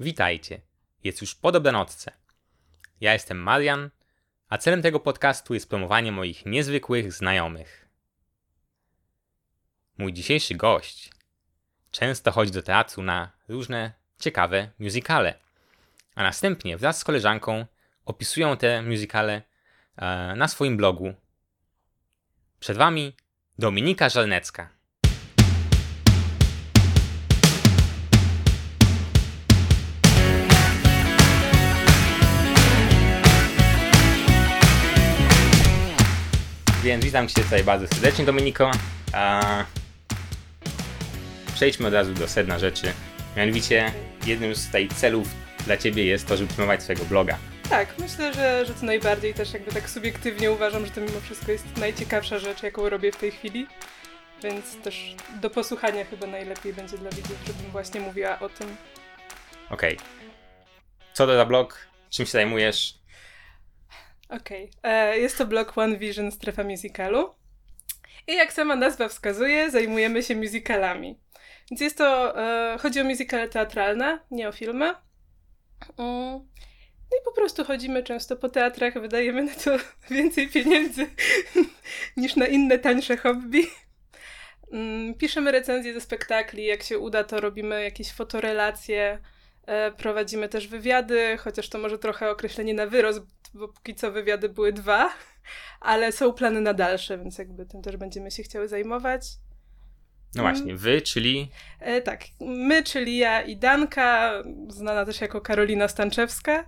Witajcie. Jest już po dobranocce. Ja jestem Marian, a celem tego podcastu jest promowanie moich niezwykłych znajomych. Mój dzisiejszy gość często chodzi do teatru na różne ciekawe musicale, a następnie wraz z koleżanką opisują te musicale e, na swoim blogu. Przed Wami Dominika Żalnecka. Więc witam Cię tutaj bardzo serdecznie, Dominiko. A... Przejdźmy od razu do sedna rzeczy. Mianowicie, jednym z tutaj celów dla Ciebie jest to, żeby promować swojego bloga. Tak, myślę, że, że to najbardziej też jakby tak subiektywnie uważam, że to mimo wszystko jest najciekawsza rzecz, jaką robię w tej chwili. Więc też do posłuchania chyba najlepiej będzie dla widzów, żebym właśnie mówiła o tym. Okej. Okay. Co to za blog? Czym się zajmujesz? Okej. Okay. Jest to blog One Vision Strefa Musicalu. I jak sama nazwa wskazuje, zajmujemy się musicalami. Więc jest to, e, chodzi o musicale teatralne, nie o filmy. Mm. No i po prostu chodzimy często po teatrach, wydajemy na to więcej pieniędzy niż na inne tańsze hobby. Mm, piszemy recenzje ze spektakli, jak się uda, to robimy jakieś fotorelacje, e, prowadzimy też wywiady, chociaż to może trochę określenie na wyrost, bo póki co wywiady były dwa, ale są plany na dalsze, więc jakby tym też będziemy się chciały zajmować. No właśnie, wy, czyli? E, tak, my, czyli ja i Danka, znana też jako Karolina Stanczewska,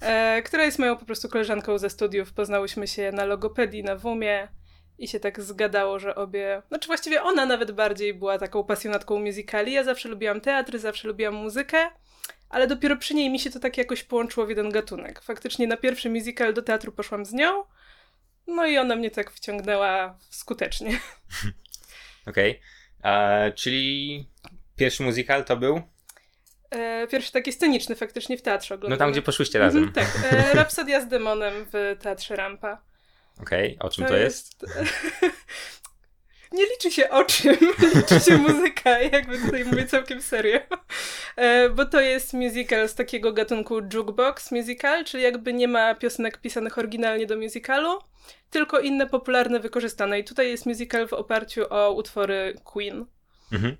e, która jest moją po prostu koleżanką ze studiów. Poznałyśmy się na logopedii, na WUMie i się tak zgadało, że obie... Znaczy właściwie ona nawet bardziej była taką pasjonatką musicali. Ja zawsze lubiłam teatry, zawsze lubiłam muzykę, ale dopiero przy niej mi się to tak jakoś połączyło w jeden gatunek. Faktycznie na pierwszy musical do teatru poszłam z nią, no i ona mnie tak wciągnęła skutecznie. Okej. Okay. Czyli pierwszy musical to był? E, pierwszy taki sceniczny faktycznie w teatrze. No tam, gdzie poszłyście razem. Mm, tak. E, Rapsodia z demonem w Teatrze Rampa. Okej, okay. o czym to, to jest? jest? nie liczy się o czym, liczy się muzyka, jakby tutaj mówię całkiem serio. E, bo to jest musical z takiego gatunku jukebox musical, czyli jakby nie ma piosenek pisanych oryginalnie do musicalu, tylko inne popularne wykorzystane. I tutaj jest musical w oparciu o utwory Queen. Mhm.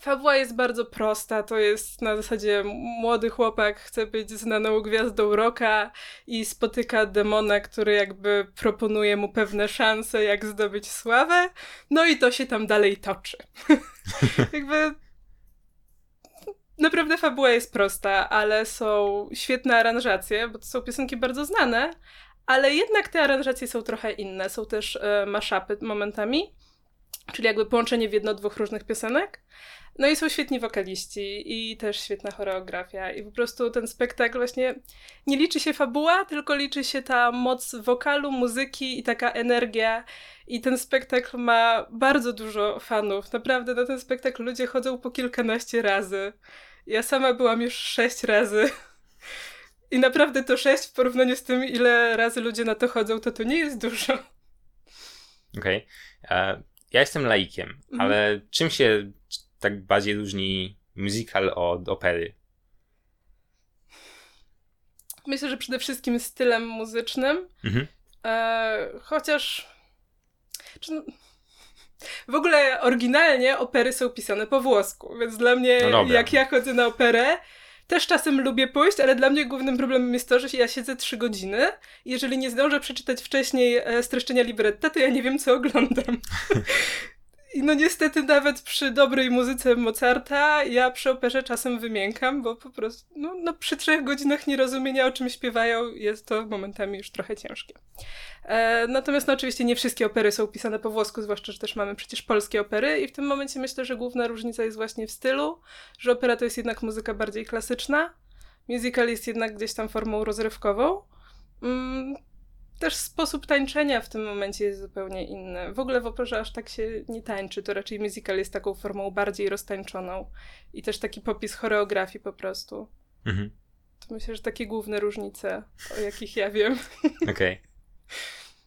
Fabuła jest bardzo prosta, to jest na zasadzie młody chłopak chce być znaną gwiazdą rocka i spotyka demona, który jakby proponuje mu pewne szanse, jak zdobyć sławę, no i to się tam dalej toczy. jakby naprawdę fabuła jest prosta, ale są świetne aranżacje, bo to są piosenki bardzo znane, ale jednak te aranżacje są trochę inne. Są też e, mashupy momentami, czyli jakby połączenie w jedno dwóch różnych piosenek. No i są świetni wokaliści i też świetna choreografia i po prostu ten spektakl właśnie nie liczy się fabuła, tylko liczy się ta moc wokalu, muzyki i taka energia i ten spektakl ma bardzo dużo fanów. Naprawdę na ten spektakl ludzie chodzą po kilkanaście razy. Ja sama byłam już sześć razy. I naprawdę to sześć w porównaniu z tym, ile razy ludzie na to chodzą, to to nie jest dużo. Okej. Okay. E, ja jestem laikiem, mhm. ale czym się tak bardziej różni musical od opery? Myślę, że przede wszystkim stylem muzycznym. Mhm. E, chociaż. No, w ogóle oryginalnie opery są pisane po włosku, więc dla mnie, no jak ja chodzę na operę, też czasem lubię pójść, ale dla mnie głównym problemem jest to, że ja siedzę trzy godziny i jeżeli nie zdążę przeczytać wcześniej e, streszczenia libretta, to ja nie wiem, co oglądam. I no niestety nawet przy dobrej muzyce Mozarta ja przy operze czasem wymiękam, bo po prostu no, no przy trzech godzinach nierozumienia o czym śpiewają jest to momentami już trochę ciężkie. E, natomiast no oczywiście nie wszystkie opery są pisane po włosku, zwłaszcza, że też mamy przecież polskie opery i w tym momencie myślę, że główna różnica jest właśnie w stylu, że opera to jest jednak muzyka bardziej klasyczna, musical jest jednak gdzieś tam formą rozrywkową. Mm, też sposób tańczenia w tym momencie jest zupełnie inny. W ogóle w operze aż tak się nie tańczy, to raczej musical jest taką formą bardziej roztańczoną i też taki popis choreografii po prostu. Mhm. To myślę, że takie główne różnice, o jakich ja wiem. Okej. Okay.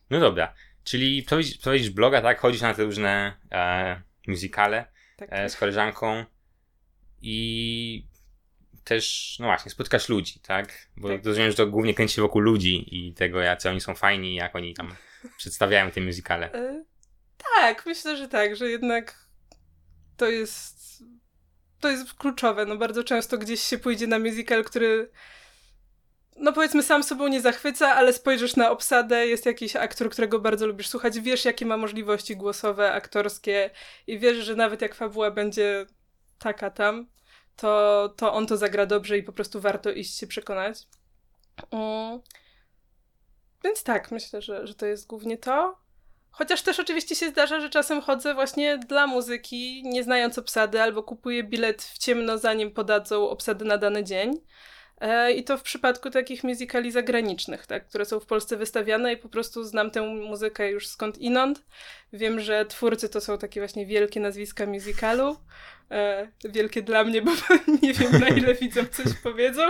No dobra, czyli prowadzisz, prowadzisz bloga, tak? Chodzisz na te różne e, musicale tak. e, z koleżanką i też, no właśnie, spotkasz ludzi, tak? Bo Tak. rozumiem, że to głównie kręci się wokół ludzi i tego, jacy oni są fajni, jak oni tam przedstawiają te musicale. E, tak, myślę, że tak, że jednak to jest to jest kluczowe. No bardzo często gdzieś się pójdzie na musical, który no powiedzmy sam sobą nie zachwyca, ale spojrzysz na obsadę, jest jakiś aktor, którego bardzo lubisz słuchać, wiesz jakie ma możliwości głosowe, aktorskie i wiesz, że nawet jak fabuła będzie taka tam, to, to on to zagra dobrze i po prostu warto iść się przekonać. Mm. Więc tak, myślę, że, że to jest głównie to. Chociaż też oczywiście się zdarza, że czasem chodzę właśnie dla muzyki, nie znając obsady, albo kupuję bilet w ciemno, zanim podadzą obsady na dany dzień. E, I to w przypadku takich musicali zagranicznych, tak, które są w Polsce wystawiane i po prostu znam tę muzykę już skąd inąd. Wiem, że twórcy to są takie właśnie wielkie nazwiska musicalu. E, wielkie dla mnie, bo nie wiem na ile widzą coś powiedzą.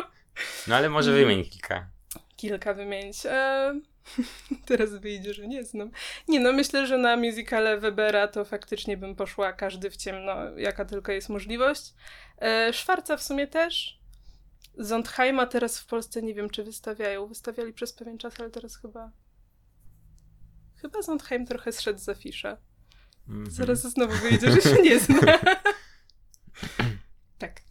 No ale może Mhm. wymień kilka. Kilka wymienić. E, teraz wyjdzie, że nie znam. Nie no, myślę, że na musicale Webera to faktycznie bym poszła każdy w ciemno, jaka tylko jest możliwość. E, Szwarca w sumie też. Zondheima teraz w Polsce nie wiem, czy wystawiają. Wystawiali przez pewien czas, ale teraz chyba... Chyba Zondheim trochę zszedł z afisza. Mhm. Zaraz znowu wyjdzie, że się nie zna. tak.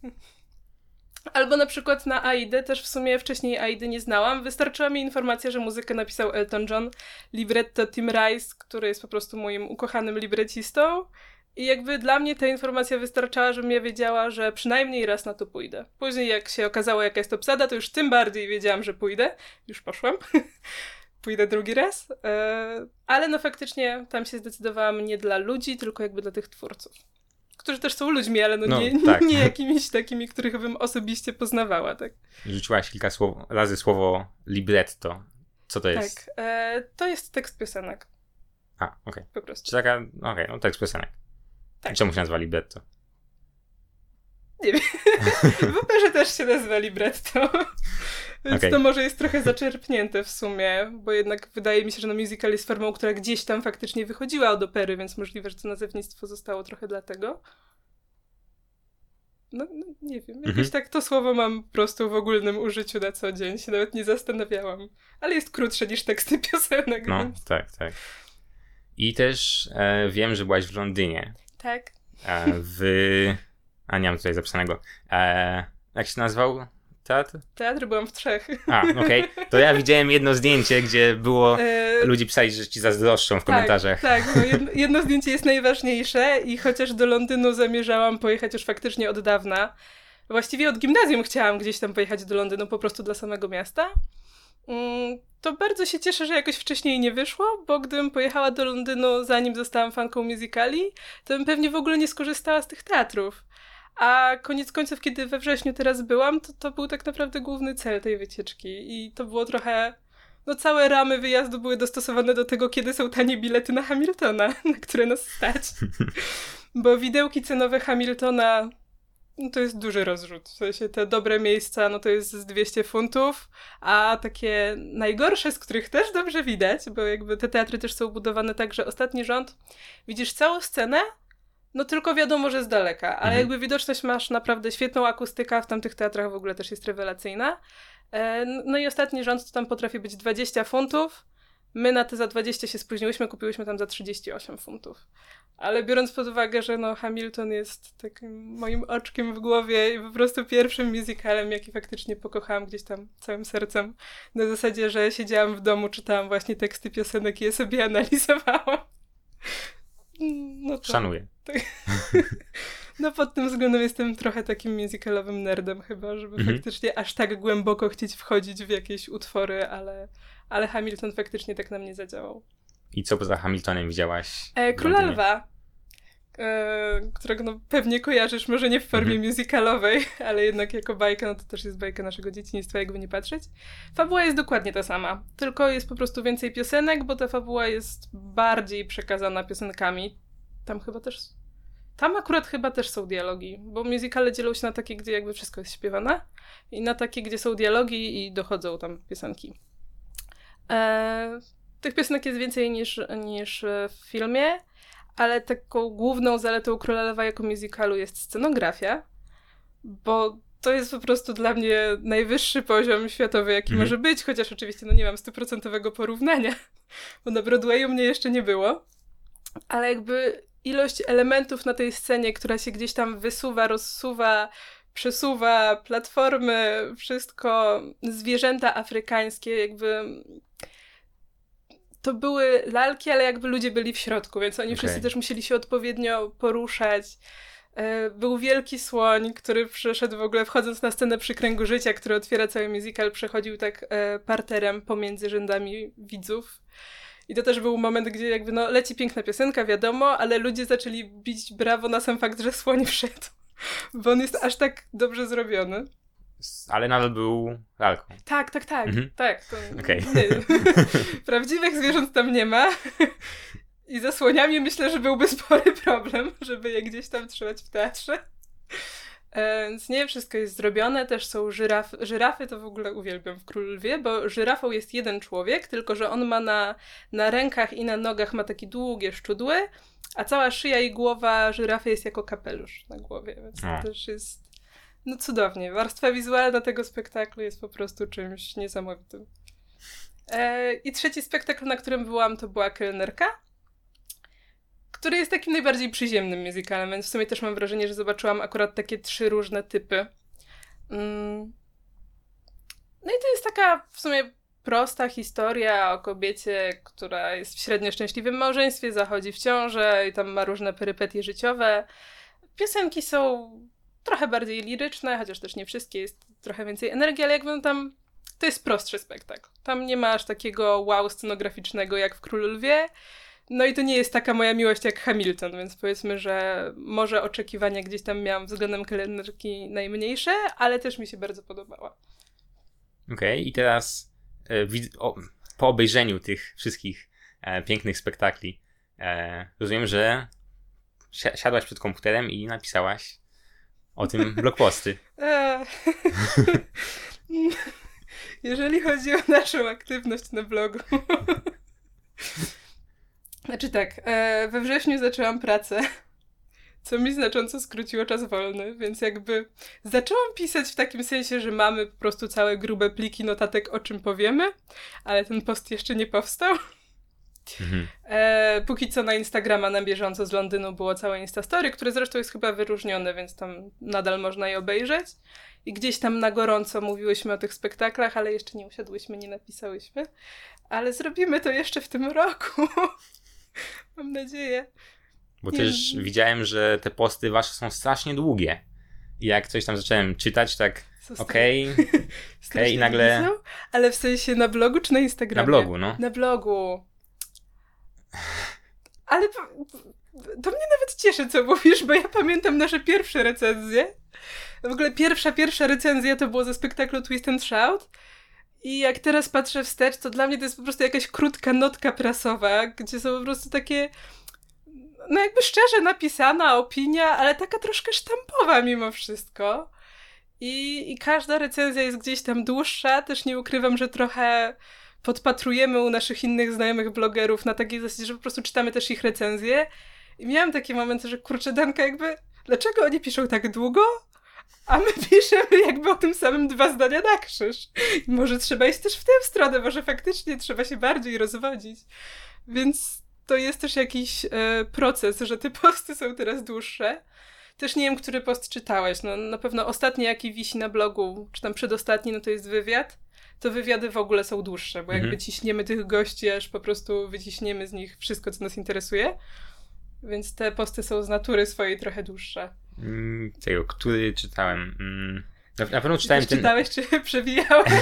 Albo na przykład na Aidę, też w sumie wcześniej Aidy nie znałam. Wystarczyła mi informacja, że muzykę napisał Elton John, libretto Tim Rice, który jest po prostu moim ukochanym librecistą. I jakby dla mnie ta informacja wystarczała, żebym ja wiedziała, że przynajmniej raz na to pójdę. Później jak się okazało, jaka jest obsada, to już tym bardziej wiedziałam, że pójdę. Już poszłam. pójdę drugi raz. E, ale no faktycznie tam się zdecydowałam nie dla ludzi, tylko jakby dla tych twórców. Którzy też są ludźmi, ale no, No, nie, tak. nie jakimiś takimi, których bym osobiście poznawała, tak? Rzuciłaś kilka słow, razy słowo libretto. Co to jest? Tak. E, to jest tekst piosenek, A, okej. po prostu. Czy taka, okej, no tekst piosenek. Tak. Czemu się nazywa libretto? W operze też się nazywa libretto. Więc Okej. to może jest trochę zaczerpnięte w sumie, bo jednak wydaje mi się, że no musical jest formą, która gdzieś tam faktycznie wychodziła od opery, więc możliwe, że to nazewnictwo zostało trochę dlatego. No, no nie wiem, jakoś Mhm. tak to słowo mam po prostu w ogólnym użyciu na co dzień, się nawet nie zastanawiałam. Ale jest krótsze niż teksty piosenek, No, więc... tak, tak. I też e, wiem, że byłaś w Londynie. Tak. E, w... A, nie mam tutaj zapisanego. E, jak się nazywał teatr? Teatr byłam w trzech. A, okej. To ja widziałem jedno zdjęcie, gdzie było... E, Ludzie pisali, że ci zazdroszczą w komentarzach. Tak, tak no jedno, jedno zdjęcie jest najważniejsze i chociaż do Londynu zamierzałam pojechać już faktycznie od dawna, właściwie od gimnazjum chciałam gdzieś tam pojechać do Londynu po prostu dla samego miasta, to bardzo się cieszę, że jakoś wcześniej nie wyszło, bo gdybym pojechała do Londynu zanim zostałam fanką musicali, to bym pewnie w ogóle nie skorzystała z tych teatrów. A koniec końców, kiedy we wrześniu teraz byłam, to to był tak naprawdę główny cel tej wycieczki i to było trochę no całe ramy wyjazdu były dostosowane do tego, kiedy są tanie bilety na Hamiltona, na które nas stać. Bo widełki cenowe Hamiltona no to jest duży rozrzut. W sensie te dobre miejsca, no to jest z 200 funtów, a takie najgorsze, z których też dobrze widać, bo jakby te teatry też są budowane tak, że ostatni rząd widzisz całą scenę, no tylko wiadomo, że z daleka, ale Mhm. jakby widoczność masz naprawdę świetną akustykę, w tamtych teatrach w ogóle też jest rewelacyjna. E, No i ostatni rząd to tam potrafi być 20 funtów. My na te za 20 się spóźniłyśmy, kupiłyśmy tam za 38 funtów. Ale biorąc pod uwagę, że no Hamilton jest takim moim oczkiem w głowie i po prostu pierwszym musicalem, jaki faktycznie pokochałam gdzieś tam całym sercem, na zasadzie, że siedziałam w domu, czytałam właśnie teksty piosenek i je sobie analizowałam. No to, Szanuję. no pod tym względem jestem trochę takim musicalowym nerdem chyba, żeby Mhm. faktycznie aż tak głęboko chcieć wchodzić w jakieś utwory, ale, ale Hamilton faktycznie tak na mnie zadziałał. I co poza Hamiltonem widziałaś? E, Króla? Lwa, e, którego no, pewnie kojarzysz, może nie w formie Mhm. musicalowej, ale jednak jako bajka, no to też jest bajka naszego dzieciństwa, jakby nie patrzeć. Fabuła jest dokładnie ta sama, tylko jest po prostu więcej piosenek, bo ta fabuła jest bardziej przekazana piosenkami. Tam chyba też... Tam akurat chyba też są dialogi, bo musicale dzielą się na takie, gdzie jakby wszystko jest śpiewane i na takie, gdzie są dialogi i dochodzą tam piosenki. E, tych piosenek jest więcej niż, niż w filmie, ale taką główną zaletą Króla Lewa jako musicalu jest scenografia, bo to jest po prostu dla mnie najwyższy poziom światowy, jaki mhm. może być, chociaż oczywiście no nie mam stuprocentowego porównania, bo na Broadwayu mnie jeszcze nie było. Ale jakby ilość elementów na tej scenie, która się gdzieś tam wysuwa, rozsuwa, przesuwa, platformy, wszystko, zwierzęta afrykańskie, jakby to były lalki, ale jakby ludzie byli w środku, więc oni okay. wszyscy też musieli się odpowiednio poruszać. E, był wielki słoń, który przyszedł w ogóle, wchodząc na scenę przy kręgu życia, który otwiera cały musical, przechodził tak e, parterem pomiędzy rzędami widzów. I to też był moment, gdzie jakby no leci piękna piosenka, wiadomo, ale ludzie zaczęli bić brawo na sam fakt, że słoń wszedł. Bo on jest aż tak dobrze zrobiony. Ale nadal był lalką. Tak, tak, tak. Mhm. Tak. To, okay. Prawdziwych zwierząt tam nie ma. I ze słoniami myślę, że byłby spory problem, żeby je gdzieś tam trzymać w teatrze. E, więc nie, wszystko jest zrobione, też są żyrafy. Żyrafy to w ogóle uwielbiam w Król Lwie, bo żyrafą jest jeden człowiek, tylko że on ma na, na rękach i na nogach ma takie długie szczudły, a cała szyja i głowa żyrafy jest jako kapelusz na głowie, więc to też jest no cudownie. Warstwa wizualna tego spektaklu jest po prostu czymś niesamowitym. E, I trzeci spektakl, na którym byłam, to była Kelnerka który jest takim najbardziej przyziemnym musicalem, więc w sumie też mam wrażenie, że zobaczyłam akurat takie trzy różne typy. Mm. No i to jest taka w sumie prosta historia o kobiecie, która jest w średnio szczęśliwym małżeństwie, zachodzi w ciążę i tam ma różne perypetie życiowe. Piosenki są trochę bardziej liryczne, chociaż też nie wszystkie, jest trochę więcej energii, ale jakby tam to jest prostszy spektakl. Tam nie ma aż takiego wow scenograficznego jak w Królu Lwie. No i to nie jest taka moja miłość jak Hamilton, więc powiedzmy, że może oczekiwania gdzieś tam miałam względem kalendarki najmniejsze, ale też mi się bardzo podobała. Okej, okay, i teraz e, o, po obejrzeniu tych wszystkich e, pięknych spektakli e, rozumiem, że si siadłaś przed komputerem i napisałaś o tym blogposty. E, jeżeli chodzi o naszą aktywność na blogu, Znaczy tak, e, we wrześniu zaczęłam pracę, co mi znacząco skróciło czas wolny, więc jakby zaczęłam pisać w takim sensie, że mamy po prostu całe grube pliki notatek, o czym powiemy, ale ten post jeszcze nie powstał. Mhm. E, póki co na Instagrama na bieżąco z Londynu było całe Instastory, które zresztą jest chyba wyróżnione, więc tam nadal można je obejrzeć. I gdzieś tam na gorąco mówiłyśmy o tych spektaklach, ale jeszcze nie usiadłyśmy, nie napisałyśmy. Ale zrobimy to jeszcze w tym roku. Mam nadzieję. Bo nie też widziałem, że te posty wasze są strasznie długie. I jak coś tam zacząłem czytać, tak okej, okay, okay, i nagle... Ale w sensie na blogu czy na Instagramie? Na blogu, no. Na blogu. Ale to mnie nawet cieszy, co mówisz, bo ja pamiętam nasze pierwsze recenzje. W ogóle pierwsza, pierwsza recenzja to było ze spektaklu Twist and Shout. I jak teraz patrzę wstecz, to dla mnie to jest po prostu jakaś krótka notka prasowa, gdzie są po prostu takie no jakby szczerze napisana opinia, ale taka troszkę sztampowa mimo wszystko. I, I każda recenzja jest gdzieś tam dłuższa. Też nie ukrywam, że trochę podpatrujemy u naszych innych znajomych blogerów na takiej zasadzie, że po prostu czytamy też ich recenzje. I miałam takie momenty, że kurczę, Danka, jakby dlaczego oni piszą tak długo? a my piszemy jakby o tym samym dwa zdania na krzyż. może trzeba iść też w tę stronę, może faktycznie trzeba się bardziej rozwodzić. Więc to jest też jakiś e, proces, że te posty są teraz dłuższe. Też nie wiem, który post czytałeś. No, na pewno ostatni, jaki wisi na blogu, czy tam przedostatni, no to jest wywiad. To wywiady w ogóle są dłuższe, bo jakby mhm. ciśniemy tych gości, aż po prostu wyciśniemy z nich wszystko, co nas interesuje. Więc te posty są z natury swojej trochę dłuższe. Mm, tego, który czytałem. Mm, na, na pewno czytałem ten... Czytałeś, czy przewijałeś?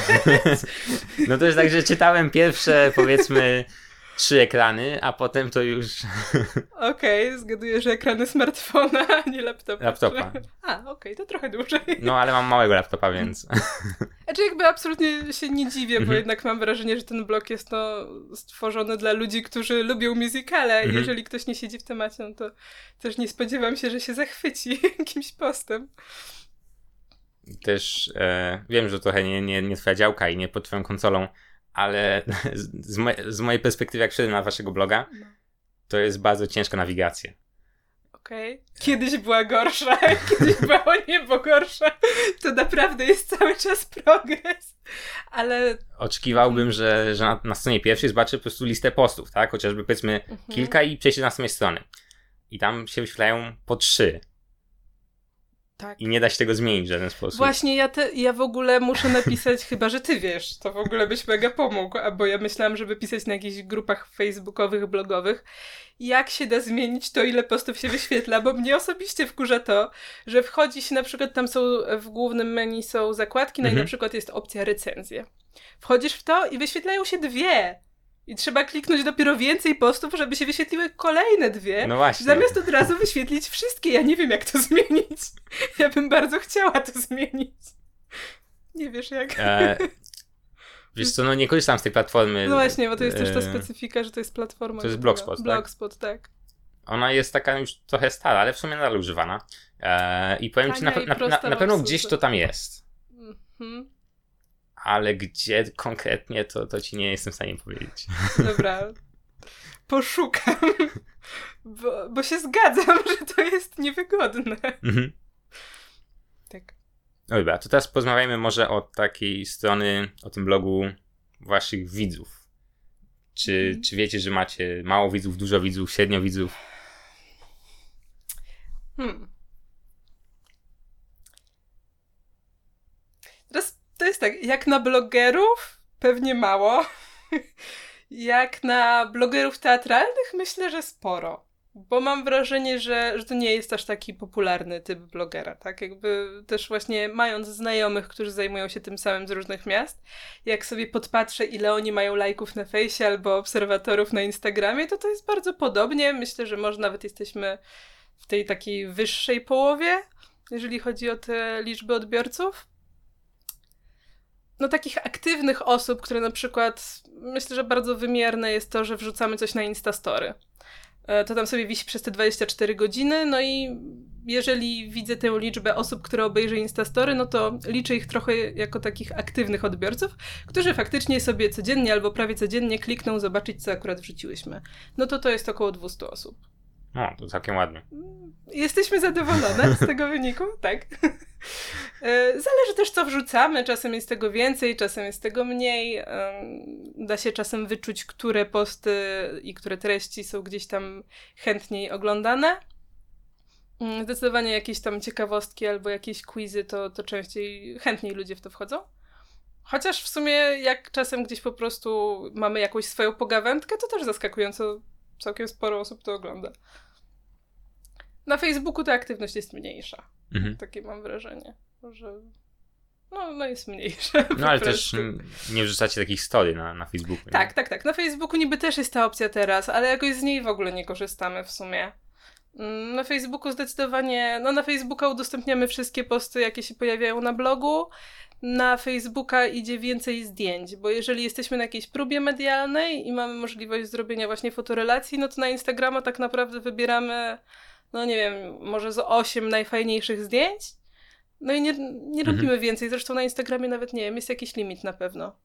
no to jest tak, że czytałem pierwsze, powiedzmy, trzy ekrany, a potem to już... Okej, okay, zgaduję, że ekrany smartfona, a nie laptopa. Laptopa. A, okej, okay, to trochę dłużej. No, ale mam małego laptopa, więc... Znaczy jakby absolutnie się nie dziwię, bo mhm. jednak mam wrażenie, że ten blog jest no, stworzony dla ludzi, którzy lubią musicale. Mhm. Jeżeli ktoś nie siedzi w temacie, no to też nie spodziewam się, że się zachwyci jakimś postem. Też e, wiem, że trochę nie, nie, nie twoja działka i nie pod twoją konsolą, ale z, z mojej perspektywy, jak wszedłem na waszego bloga, no. to jest bardzo ciężka nawigacja. Okej. Okay. Kiedyś była gorsza, kiedyś była o niebo gorsza. To naprawdę jest cały czas progres. Ale. Oczekiwałbym, że, że na, na stronie pierwszej zobaczę po prostu listę postów, tak? Chociażby powiedzmy mhm. kilka i przejście na samej strony. I tam się wyświetlają po trzy. Tak. I nie da się tego zmienić w żaden sposób. Właśnie, ja, te, ja w ogóle muszę napisać, chyba że ty wiesz, to w ogóle byś mega pomógł, bo ja myślałam, żeby pisać na jakichś grupach facebookowych, blogowych, jak się da zmienić to, ile postów się wyświetla, bo mnie osobiście wkurza to, że wchodzi się na przykład, tam są w głównym menu są zakładki, no mhm. i na przykład jest opcja recenzje. Wchodzisz w to i wyświetlają się dwie i trzeba kliknąć dopiero więcej postów, żeby się wyświetliły kolejne dwie. No właśnie. Zamiast od razu wyświetlić wszystkie. Ja nie wiem, jak to zmienić. Ja bym bardzo chciała to zmienić. Nie wiesz jak. E, wiesz co, no nie korzystam z tej platformy. No właśnie, bo to jest też ta e, specyfika, że to jest platforma. To jest Blogspot, tak? Blogspot, tak. Ona jest taka już trochę stara, ale w sumie nadal używana. E, I powiem Tania ci, na, na, na, na pewno gdzieś to tam jest. Mhm ale gdzie konkretnie, to, to ci nie jestem w stanie powiedzieć. Dobra. Poszukam. Bo, bo się zgadzam, że to jest niewygodne. Mhm. Tak. No dobra, to teraz porozmawiajmy może o takiej strony, o tym blogu waszych widzów. Czy, mhm. czy wiecie, że macie mało widzów, dużo widzów, średnio widzów? Hmm. to jest tak, jak na blogerów pewnie mało. jak na blogerów teatralnych myślę, że sporo. Bo mam wrażenie, że, że to nie jest aż taki popularny typ blogera, tak? Jakby też właśnie mając znajomych, którzy zajmują się tym samym z różnych miast, jak sobie podpatrzę, ile oni mają lajków na fejsie albo obserwatorów na Instagramie, to to jest bardzo podobnie. Myślę, że może nawet jesteśmy w tej takiej wyższej połowie, jeżeli chodzi o te liczby odbiorców no takich aktywnych osób, które na przykład, myślę, że bardzo wymierne jest to, że wrzucamy coś na Instastory. E, to tam sobie wisi przez te 24 godziny, no i jeżeli widzę tę liczbę osób, które obejrzy Instastory, no to liczę ich trochę jako takich aktywnych odbiorców, którzy faktycznie sobie codziennie albo prawie codziennie klikną zobaczyć, co akurat wrzuciłyśmy. No to to jest około 200 osób. No, to całkiem ładnie. Jesteśmy zadowolone z tego wyniku, tak. E, zależy też, co wrzucamy. Czasem jest tego więcej, czasem jest tego mniej. Da się czasem wyczuć, które posty i które treści są gdzieś tam chętniej oglądane. Mm, zdecydowanie jakieś tam ciekawostki albo jakieś quizy, to, to częściej, chętniej ludzie w to wchodzą. Chociaż w sumie, jak czasem gdzieś po prostu mamy jakąś swoją pogawędkę, to też zaskakująco całkiem sporo osób to ogląda. Na Facebooku ta aktywność jest mniejsza. Mhm. Takie mam wrażenie, że no, no jest mniejsza. No ale też nie wrzucacie takich story na, na Facebooku. Nie? Tak, tak, tak. Na Facebooku niby też jest ta opcja teraz, ale jakoś z niej w ogóle nie korzystamy w sumie. Mm, na Facebooku zdecydowanie, no na Facebooka udostępniamy wszystkie posty, jakie się pojawiają na blogu. Na Facebooka idzie więcej zdjęć, bo jeżeli jesteśmy na jakiejś próbie medialnej i mamy możliwość zrobienia właśnie fotorelacji, no to na Instagrama tak naprawdę wybieramy no nie wiem, może z 8 najfajniejszych zdjęć. No i nie, nie robimy mhm. więcej. Zresztą na Instagramie nawet nie wiem, jest jakiś limit na pewno.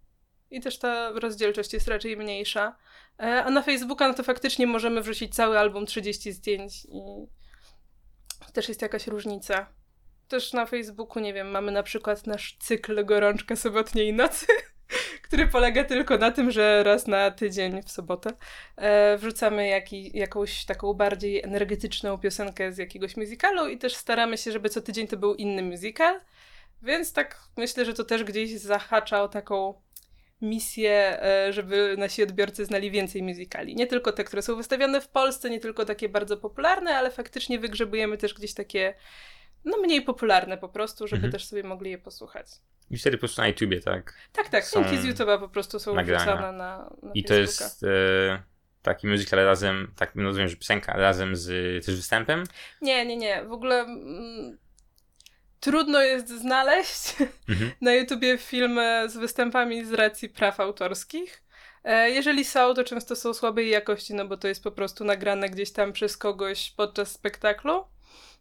I też ta rozdzielczość jest raczej mniejsza. E, a na Facebooka no to faktycznie możemy wrzucić cały album 30 zdjęć i też jest jakaś różnica. Też na Facebooku, nie wiem, mamy na przykład nasz cykl Gorączka Sobotniej Nocy. który polega tylko na tym, że raz na tydzień w sobotę e, wrzucamy jaki, jakąś taką bardziej energetyczną piosenkę z jakiegoś musicalu i też staramy się, żeby co tydzień to był inny musical. Więc tak myślę, że to też gdzieś zahacza o taką misję, e, żeby nasi odbiorcy znali więcej musicali. Nie tylko te, które są wystawiane w Polsce, nie tylko takie bardzo popularne, ale faktycznie wygrzebujemy też gdzieś takie no mniej popularne po prostu, żeby mhm. też sobie mogli je posłuchać. I wtedy po prostu na YouTubie, tak? Tak, tak. Są z YouTube'a po prostu są wrzucane na, na I to jest e, taki musical razem, tak rozumiem, że piosenka razem z też występem? Nie, nie, nie. W ogóle mm, trudno jest znaleźć mhm. na YouTubie filmy z występami z racji praw autorskich. E, jeżeli są, to często są słabej jakości, no bo to jest po prostu nagrane gdzieś tam przez kogoś podczas spektaklu.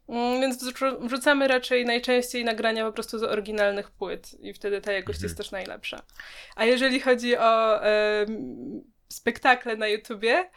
Mm, więc wrzucamy raczej najczęściej nagrania po prostu z oryginalnych płyt i wtedy ta jakość mhm. jest też najlepsza. A jeżeli chodzi o e, spektakle na YouTubie,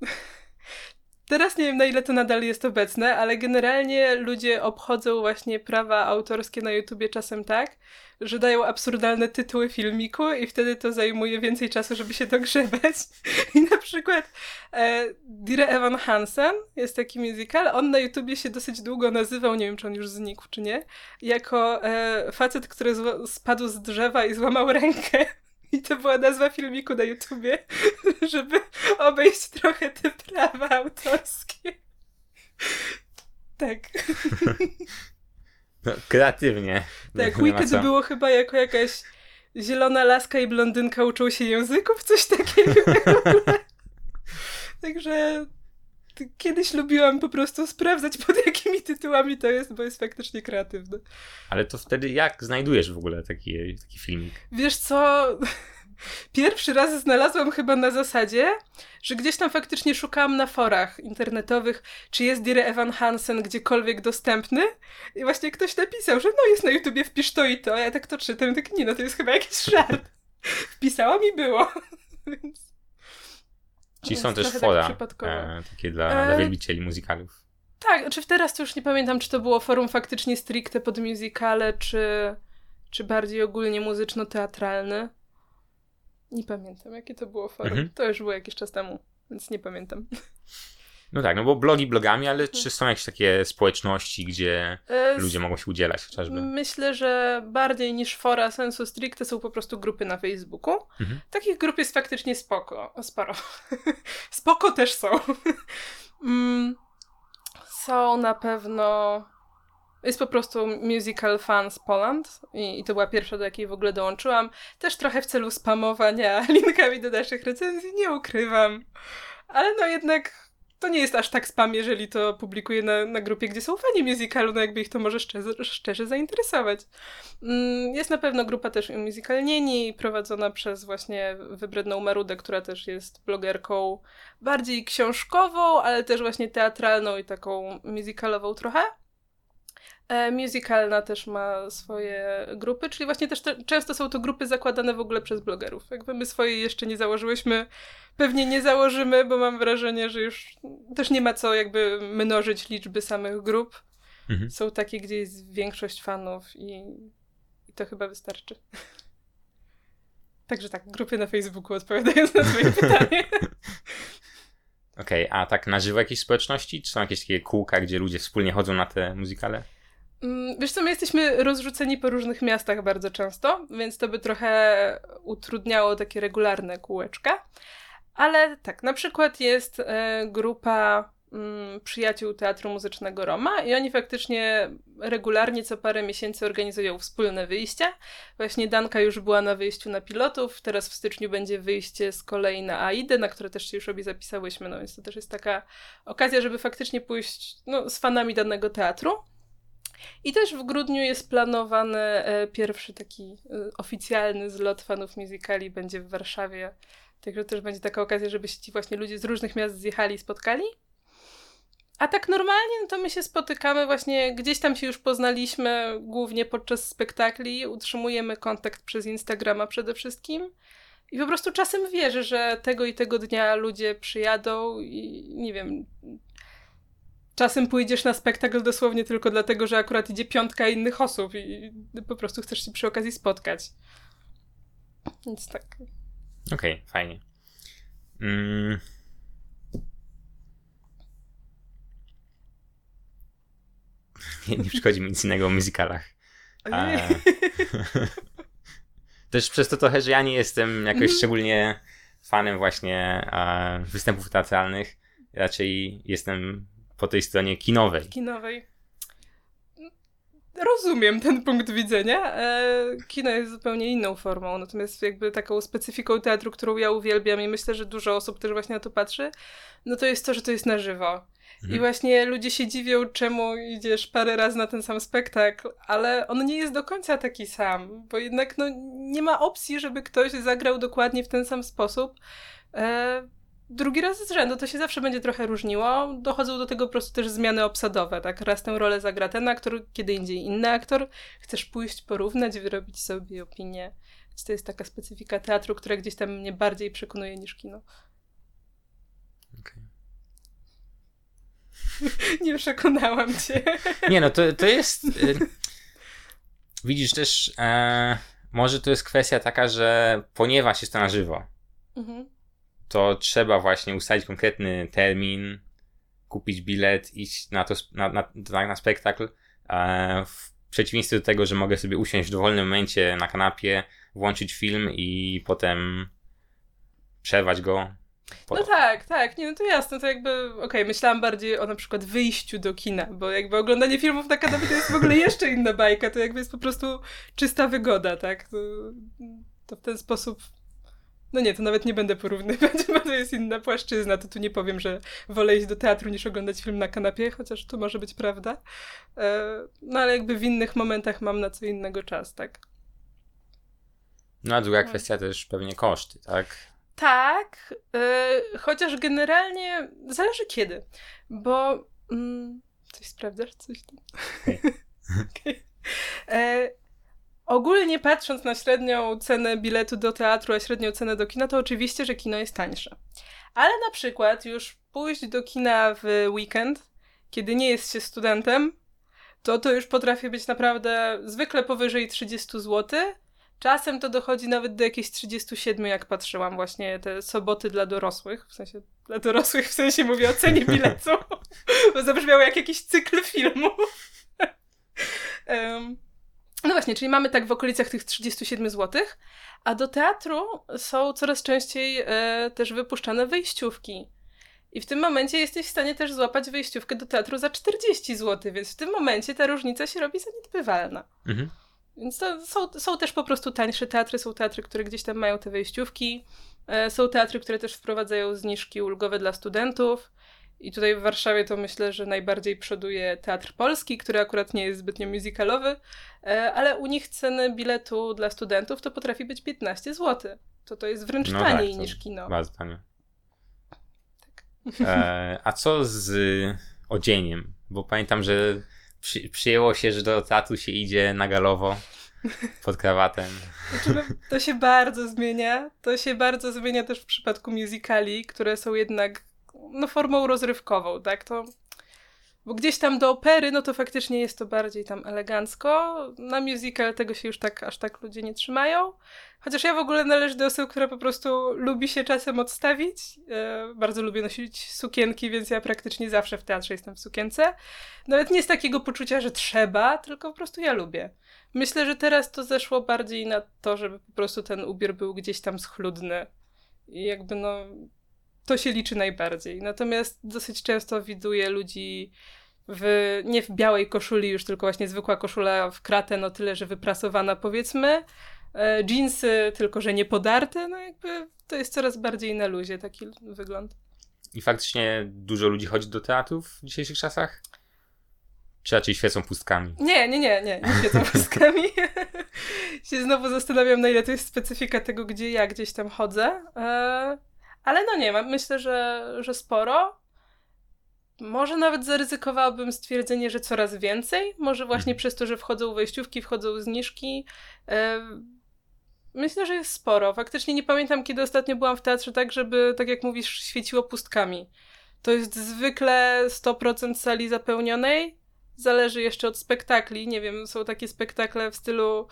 teraz nie wiem na ile to nadal jest obecne, ale generalnie ludzie obchodzą właśnie prawa autorskie na YouTubie czasem tak, że dają absurdalne tytuły filmiku i wtedy to zajmuje więcej czasu, żeby się dogrzebać. I na przykład e, Dire Evan Hansen jest taki musical, on na YouTubie się dosyć długo nazywał, nie wiem czy on już znikł czy nie, jako e, facet, który spadł z drzewa i złamał rękę. I to była nazwa filmiku na YouTubie, żeby obejść trochę te prawa autorskie. Tak. No, kreatywnie. Tak, Wicked było chyba jako jakaś zielona laska i blondynka uczą się języków, coś takiego. Także kiedyś lubiłam po prostu sprawdzać, pod jakimi tytułami to jest, bo jest faktycznie kreatywne. Ale to wtedy jak znajdujesz w ogóle taki, taki filmik? Wiesz co? Pierwszy raz znalazłam chyba na zasadzie, że gdzieś tam faktycznie szukałam na forach internetowych, czy jest Dire Evan Hansen gdziekolwiek dostępny. I właśnie ktoś napisał, że no jest na YouTubie, wpisz to i to. A ja tak to czytam, tak nie, no to jest chyba jakiś żart. Wpisałam i było. Więc... Ci są też tak fora tak e, takie dla, e... dla wielbicieli muzykalów. Tak, znaczy teraz to już nie pamiętam, czy to było forum faktycznie stricte pod musicale, czy, czy bardziej ogólnie muzyczno-teatralne. Nie pamiętam, jakie to było forum. Mhm. To już było jakiś czas temu, więc nie pamiętam. No tak, no bo blogi blogami, ale czy są jakieś takie społeczności, gdzie e, ludzie mogą się udzielać chociażby? Myślę, że bardziej niż fora sensu stricte są po prostu grupy na Facebooku. Mhm. Takich grup jest faktycznie spoko, sporo. spoko też są. mm, są na pewno jest po prostu Musical Fans Poland i, i, to była pierwsza, do jakiej w ogóle dołączyłam. Też trochę w celu spamowania linkami do naszych recenzji, nie ukrywam. Ale no jednak to nie jest aż tak spam, jeżeli to publikuję na, na grupie, gdzie są fani musicalu, no jakby ich to może szczerze, szczerze zainteresować. Mm, jest na pewno grupa też musicalnieni, prowadzona przez właśnie wybredną Marudę, która też jest blogerką bardziej książkową, ale też właśnie teatralną i taką musicalową trochę. E, musicalna też ma swoje grupy, czyli właśnie też te, często są to grupy zakładane w ogóle przez blogerów. Jakby my swoje jeszcze nie założyłyśmy, pewnie nie założymy, bo mam wrażenie, że już też nie ma co jakby mnożyć liczby samych grup. Mhm. Są takie, gdzie jest większość fanów i, i to chyba wystarczy. Także tak, grupy na Facebooku odpowiadając na twoje pytanie. Okej, okay, a tak na żywo jakieś społeczności? Czy są jakieś takie kółka, gdzie ludzie wspólnie chodzą na te muzykale? Mm, wiesz co, my jesteśmy rozrzuceni po różnych miastach bardzo często, więc to by trochę utrudniało takie regularne kółeczka. Ale tak, na przykład jest e, grupa mm, przyjaciół Teatru Muzycznego Roma i oni faktycznie regularnie co parę miesięcy organizują wspólne wyjścia. Właśnie Danka już była na wyjściu na pilotów, teraz w styczniu będzie wyjście z kolei na AIDę, na które też się już obie zapisałyśmy, no więc to też jest taka okazja, żeby faktycznie pójść no, z fanami danego teatru. I też w grudniu jest planowany e, pierwszy taki e, oficjalny zlot fanów musicali, będzie w Warszawie. Także też będzie taka okazja, żeby się ci właśnie ludzie z różnych miast zjechali i spotkali. A tak normalnie, no to my się spotykamy właśnie, gdzieś tam się już poznaliśmy, głównie podczas spektakli, utrzymujemy kontakt przez Instagrama przede wszystkim. I po prostu czasem wierzę, że tego i tego dnia ludzie przyjadą i nie wiem, czasem pójdziesz na spektakl dosłownie tylko dlatego, że akurat idzie piątka innych osób i po prostu chcesz się przy okazji spotkać. Więc tak. Okej, okay, fajnie. Mm. Nie, nie przychodzi mi nic innego o musicalach. A... Też przez to trochę, że ja nie jestem jakoś mm. szczególnie fanem właśnie występów teatralnych. Raczej jestem po tej stronie kinowej. Kinowej. Rozumiem ten punkt widzenia. E, kino jest zupełnie inną formą, natomiast jakby taką specyfiką teatru, którą ja uwielbiam i myślę, że dużo osób też właśnie na to patrzy, no to jest to, że to jest na żywo. Mhm. I właśnie ludzie się dziwią, czemu idziesz parę razy na ten sam spektakl, ale on nie jest do końca taki sam, bo jednak no, nie ma opcji, żeby ktoś zagrał dokładnie w ten sam sposób. E, drugi raz z rzędu to się zawsze będzie trochę różniło. Dochodzą do tego po prostu też zmiany obsadowe, tak? Raz tę rolę zagra ten aktor, kiedy indziej inny aktor. Chcesz pójść, porównać, wyrobić sobie opinię. To jest taka specyfika teatru, która gdzieś tam mnie bardziej przekonuje niż kino. Okay. Nie przekonałam cię. Nie no, to, to jest... Y, widzisz też, e, może to jest kwestia taka, że ponieważ jest to na żywo, mhm. To trzeba właśnie ustalić konkretny termin, kupić bilet, iść na to, na, na, na, spektakl, e, w przeciwieństwie do tego, że mogę sobie usiąść w dowolnym momencie na kanapie, włączyć film i potem przerwać go. Po... No tak, tak, nie, no to jasne, to jakby, okej, okay, myślałam bardziej o na przykład wyjściu do kina, bo jakby oglądanie filmów na kanapie to jest w ogóle jeszcze inna bajka, to jakby jest po prostu czysta wygoda, tak, to, to w ten sposób no nie, to nawet nie będę porównywać, bo to jest inna płaszczyzna. To tu nie powiem, że wolę iść do teatru niż oglądać film na kanapie, chociaż to może być prawda. E, no ale jakby w innych momentach mam na co innego czas, tak? No a druga no. kwestia też pewnie koszty, tak? Tak, yy, chociaż generalnie zależy kiedy, bo mm, coś sprawdzasz? Coś tam? okay. e, ogólnie patrząc na średnią cenę biletu do teatru, a średnią cenę do kina, to oczywiście, że kino jest tańsze. Ale na przykład już pójść do kina w weekend, kiedy nie jest się studentem, to to już potrafi być naprawdę zwykle powyżej 30 zł, Czasem to dochodzi nawet do jakichś 37, jak patrzyłam właśnie te soboty dla dorosłych, w sensie dla dorosłych, w sensie mówię o cenie biletu, bo zabrzmiało jak jakiś cykl filmu. um, no właśnie, czyli mamy tak w okolicach tych 37 zł, a do teatru są coraz częściej e, też wypuszczane wejściówki. I w tym momencie jesteś w stanie też złapać wejściówkę do teatru za 40 zł, więc w tym momencie ta różnica się robi zaniedbywalna. Mhm. Więc to są, są też po prostu tańsze teatry, są teatry, które gdzieś tam mają te wejściówki. E, są teatry, które też wprowadzają zniżki ulgowe dla studentów. I tutaj w Warszawie to myślę, że najbardziej przoduje Teatr Polski, który akurat nie jest zbytnio musicalowy, e, ale u nich ceny biletu dla studentów to potrafi być 15 zł. To to jest wręcz no taniej tak, niż kino. Bardzo tanie. Tak. E, a co z odzieniem? Bo pamiętam, że przy, przyjęło się, że do teatru się idzie na galowo pod krawatem. Znaczy, no, to się bardzo zmienia. To się bardzo zmienia też w przypadku musicali, które są jednak no, formą rozrywkową, tak? To bo gdzieś tam do opery, no to faktycznie jest to bardziej tam elegancko. Na musical tego się już tak, aż tak ludzie nie trzymają. Chociaż ja w ogóle należę do osób, która po prostu lubi się czasem odstawić. E, bardzo lubię nosić sukienki, więc ja praktycznie zawsze w teatrze jestem w sukience. Nawet nie z takiego poczucia, że trzeba, tylko po prostu ja lubię. Myślę, że teraz to zeszło bardziej na to, żeby po prostu ten ubiór był gdzieś tam schludny. I jakby no, to się liczy najbardziej. Natomiast dosyć często widuję ludzi w, nie w białej koszuli już, tylko właśnie zwykła koszula w kratę, no tyle, że wyprasowana powiedzmy. E, jeansy, tylko że nie podarte, no jakby to jest coraz bardziej na luzie taki wygląd. I faktycznie dużo ludzi chodzi do teatrów w dzisiejszych czasach? Czy raczej świecą pustkami? Nie, nie, nie, nie, nie świecą pustkami. się znowu zastanawiam, na ile to jest specyfika tego, gdzie ja gdzieś tam chodzę. E, ale no nie, myślę, że, że sporo. Może nawet zaryzykowałabym stwierdzenie, że coraz więcej. Może właśnie mhm. przez to, że wchodzą wejściówki, wchodzą zniżki. Myślę, że jest sporo. Faktycznie nie pamiętam, kiedy ostatnio byłam w teatrze tak, żeby, tak jak mówisz, świeciło pustkami. To jest zwykle 100% sali zapełnionej. Zależy jeszcze od spektakli. Nie wiem, są takie spektakle w stylu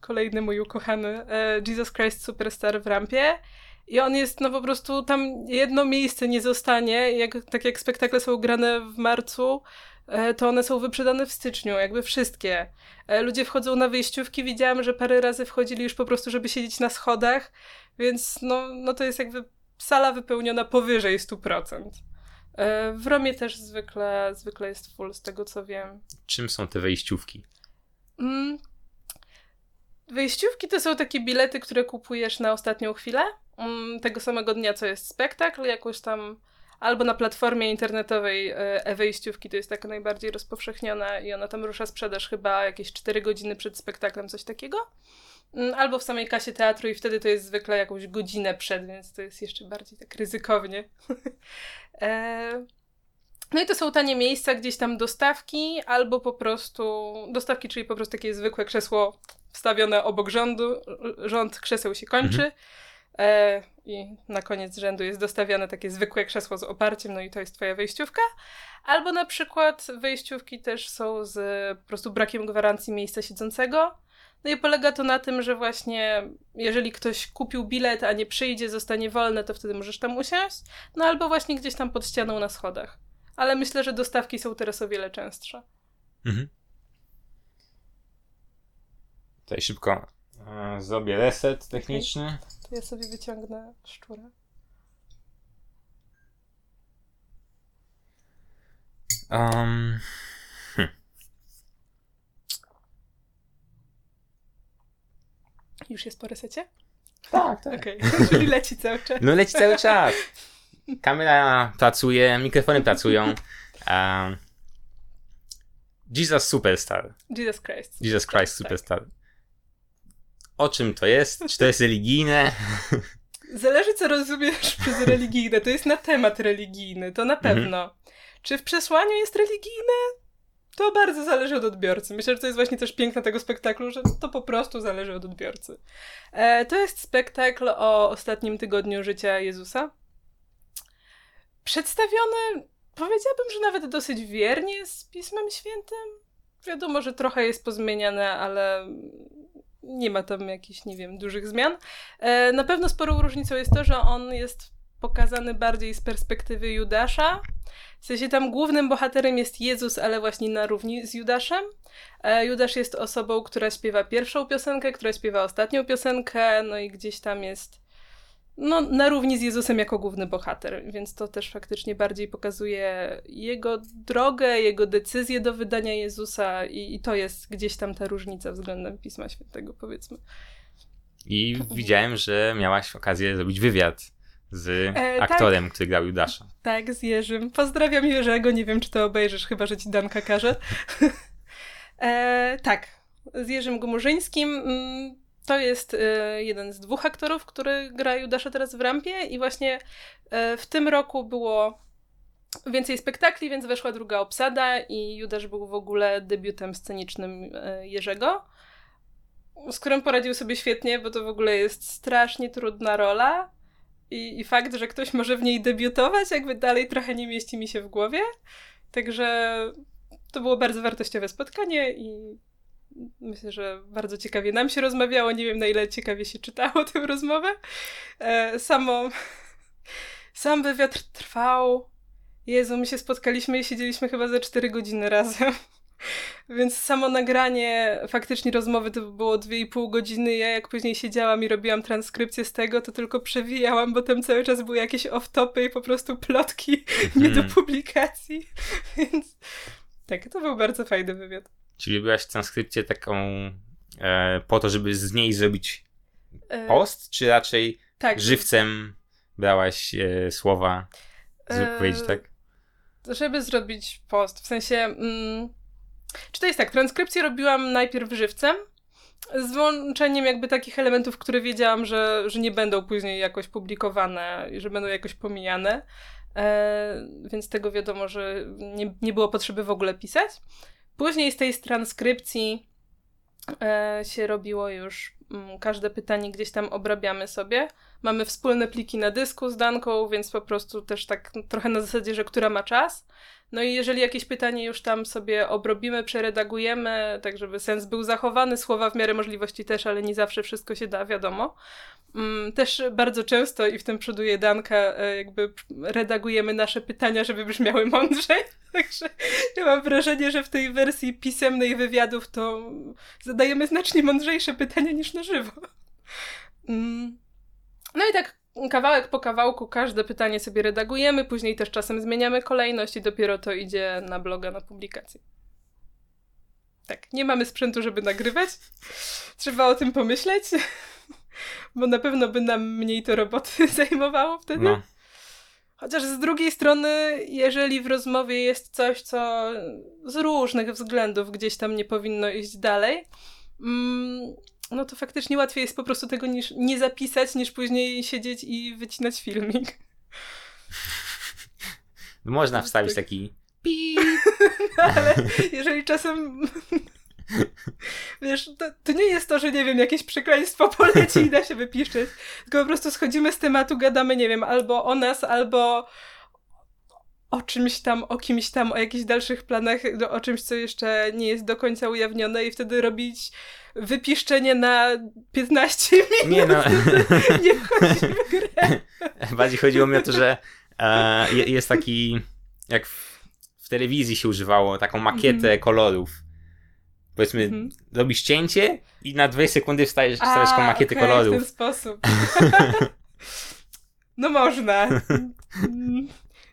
kolejny mój ukochany e, Jesus Christ Superstar w rampie i on jest, no po prostu tam jedno miejsce nie zostanie, jak, tak jak spektakle są grane w marcu, e, to one są wyprzedane w styczniu, jakby wszystkie. E, ludzie wchodzą na wyjściówki, widziałam, że parę razy wchodzili już po prostu, żeby siedzieć na schodach, więc no, no to jest jakby sala wypełniona powyżej 100%. E, w Romie też zwykle, zwykle jest full, z tego co wiem. Czym są te wejściówki? Mm, Wejściówki to są takie bilety, które kupujesz na ostatnią chwilę, tego samego dnia, co jest spektakl, jakoś tam albo na platformie internetowej e, e-wejściówki, to jest taka najbardziej rozpowszechniona i ona tam rusza sprzedaż chyba jakieś 4 godziny przed spektaklem, coś takiego. Mm, albo w samej kasie teatru i wtedy to jest zwykle jakąś godzinę przed, więc to jest jeszcze bardziej tak ryzykownie. e no i to są tanie miejsca, gdzieś tam dostawki, albo po prostu dostawki, czyli po prostu takie zwykłe krzesło wstawione obok rządu, rząd krzeseł się kończy. Mhm. E, I na koniec rzędu jest dostawiane takie zwykłe krzesło z oparciem, no i to jest twoja wejściówka. Albo na przykład wejściówki też są z po prostu brakiem gwarancji miejsca siedzącego. No i polega to na tym, że właśnie jeżeli ktoś kupił bilet, a nie przyjdzie, zostanie wolne, to wtedy możesz tam usiąść. No albo właśnie gdzieś tam pod ścianą na schodach. Ale myślę, że dostawki są teraz o wiele częstsze. Mhm. Tutaj szybko zrobię reset techniczny. Ja sobie wyciągnę szczura. Um, hm. Już jest po resecie? Tak, tak. Okej, okay. czyli leci cały czas. No leci cały czas. Kamera pracuje, mikrofony pracują. Um, Jesus Superstar. Jesus Christ. Jesus Christ tak. Superstar. Tak. O czym to jest? Czy to jest religijne? Zależy, co rozumiesz przez religijne. To jest na temat religijny, to na mhm. pewno. Mhm. Czy w przesłaniu jest religijne? To bardzo zależy od odbiorcy. Myślę, że to jest właśnie też piękne tego spektaklu, że to po prostu zależy od odbiorcy. E, to jest spektakl o ostatnim tygodniu życia Jezusa. Przedstawiony, powiedziałabym, że nawet dosyć wiernie z Pismem Świętym. Wiadomo, że trochę jest pozmieniane, ale nie ma tam jakichś, nie wiem, dużych zmian. E, na pewno sporą różnicą jest to, że on jest pokazany bardziej z perspektywy Judasza. W sensie tam głównym bohaterem jest Jezus, ale właśnie na równi z Judaszem. E, Judasz jest osobą, która śpiewa pierwszą piosenkę, która śpiewa ostatnią piosenkę, no i gdzieś tam jest no, na równi z Jezusem jako główny bohater, więc to też faktycznie bardziej pokazuje jego drogę, jego decyzję do wydania Jezusa i, i to jest gdzieś tam ta różnica względem Pisma Świętego, powiedzmy. I widziałem, że miałaś okazję zrobić wywiad z e, tak. aktorem, tak, który grał Judasza. Tak, z Jerzym. Pozdrawiam Jerzego, nie wiem, czy to obejrzysz, chyba, że ci Danka każe. e, tak, z Jerzym Gomurzyńskim. To jest e, jeden z dwóch aktorów, który gra Judasza teraz w rampie i właśnie e, w tym roku było więcej spektakli, więc weszła druga obsada i Judasz był w ogóle debiutem scenicznym e, Jerzego, z którym poradził sobie świetnie, bo to w ogóle jest strasznie trudna rola i, i fakt, że ktoś może w niej debiutować, jakby dalej trochę nie mieści mi się w głowie. Także to było bardzo wartościowe spotkanie i myślę, że bardzo ciekawie nam się rozmawiało. Nie wiem, na ile ciekawie się czytało tę rozmowę. E, samo, sam wywiad trwał. Jezu, my się spotkaliśmy i siedzieliśmy chyba za 4 godziny razem. Więc samo nagranie faktycznie rozmowy to było 2,5 godziny. Ja jak później siedziałam i robiłam transkrypcję z tego, to tylko przewijałam, bo tam cały czas były jakieś off-topy i po prostu plotki nie do mhm. publikacji. Więc tak, to był bardzo fajny wywiad. Czyli byłaś transkrypcję taką e, po to, żeby z niej zrobić e, post, czy raczej tak. żywcem brałaś e, słowa, żeby e, powiedzieć tak? Żeby zrobić post, w sensie... Mm, czy to jest tak, transkrypcję robiłam najpierw żywcem, z włączeniem jakby takich elementów, które wiedziałam, że, że nie będą później jakoś publikowane i że będą jakoś pomijane. E, więc tego wiadomo, że nie, nie było potrzeby w ogóle pisać. Później z tej transkrypcji e, się robiło już mm, każde pytanie gdzieś tam obrabiamy sobie. Mamy wspólne pliki na dysku z Danką, więc po prostu też tak trochę na zasadzie, że która ma czas. No i jeżeli jakieś pytanie już tam sobie obrobimy, przeredagujemy, tak żeby sens był zachowany, słowa w miarę możliwości też, ale nie zawsze wszystko się da, wiadomo. Mm, też bardzo często i w tym przoduje Danka, e, jakby redagujemy nasze pytania, żeby brzmiały mądrzej. Także ja mam wrażenie, że w tej wersji pisemnej wywiadów to zadajemy znacznie mądrzejsze pytania niż na żywo. Mm. No i tak kawałek po kawałku każde pytanie sobie redagujemy, później też czasem zmieniamy kolejność i dopiero to idzie na bloga na publikację. Tak, nie mamy sprzętu, żeby nagrywać. Trzeba o tym pomyśleć, bo na pewno by nam mniej to roboty zajmowało wtedy. No. Chociaż z drugiej strony, jeżeli w rozmowie jest coś, co z różnych względów gdzieś tam nie powinno iść dalej, mm, no to faktycznie łatwiej jest po prostu tego niż nie zapisać, niż później siedzieć i wycinać filmik. Można wstawić tak. taki no, ale jeżeli czasem Wiesz, to, to, nie jest to, że nie wiem, jakieś przekleństwo poleci i da się wypiszczeć, tylko po prostu schodzimy z tematu, gadamy, nie wiem, albo o nas, albo o czymś tam, o kimś tam, o jakichś dalszych planach, o czymś, co jeszcze nie jest do końca ujawnione i wtedy robić wypiszczenie na 15 minut. Nie no. nie wchodzi w grę. Bardziej chodziło mi o to, że e, jest taki, jak w, w, telewizji się używało, taką makietę mm. kolorów. Powiedzmy, mm. robisz cięcie i na 2 sekundy wstajesz, wstajesz taką makietę okay, kolorów. w ten sposób. no można.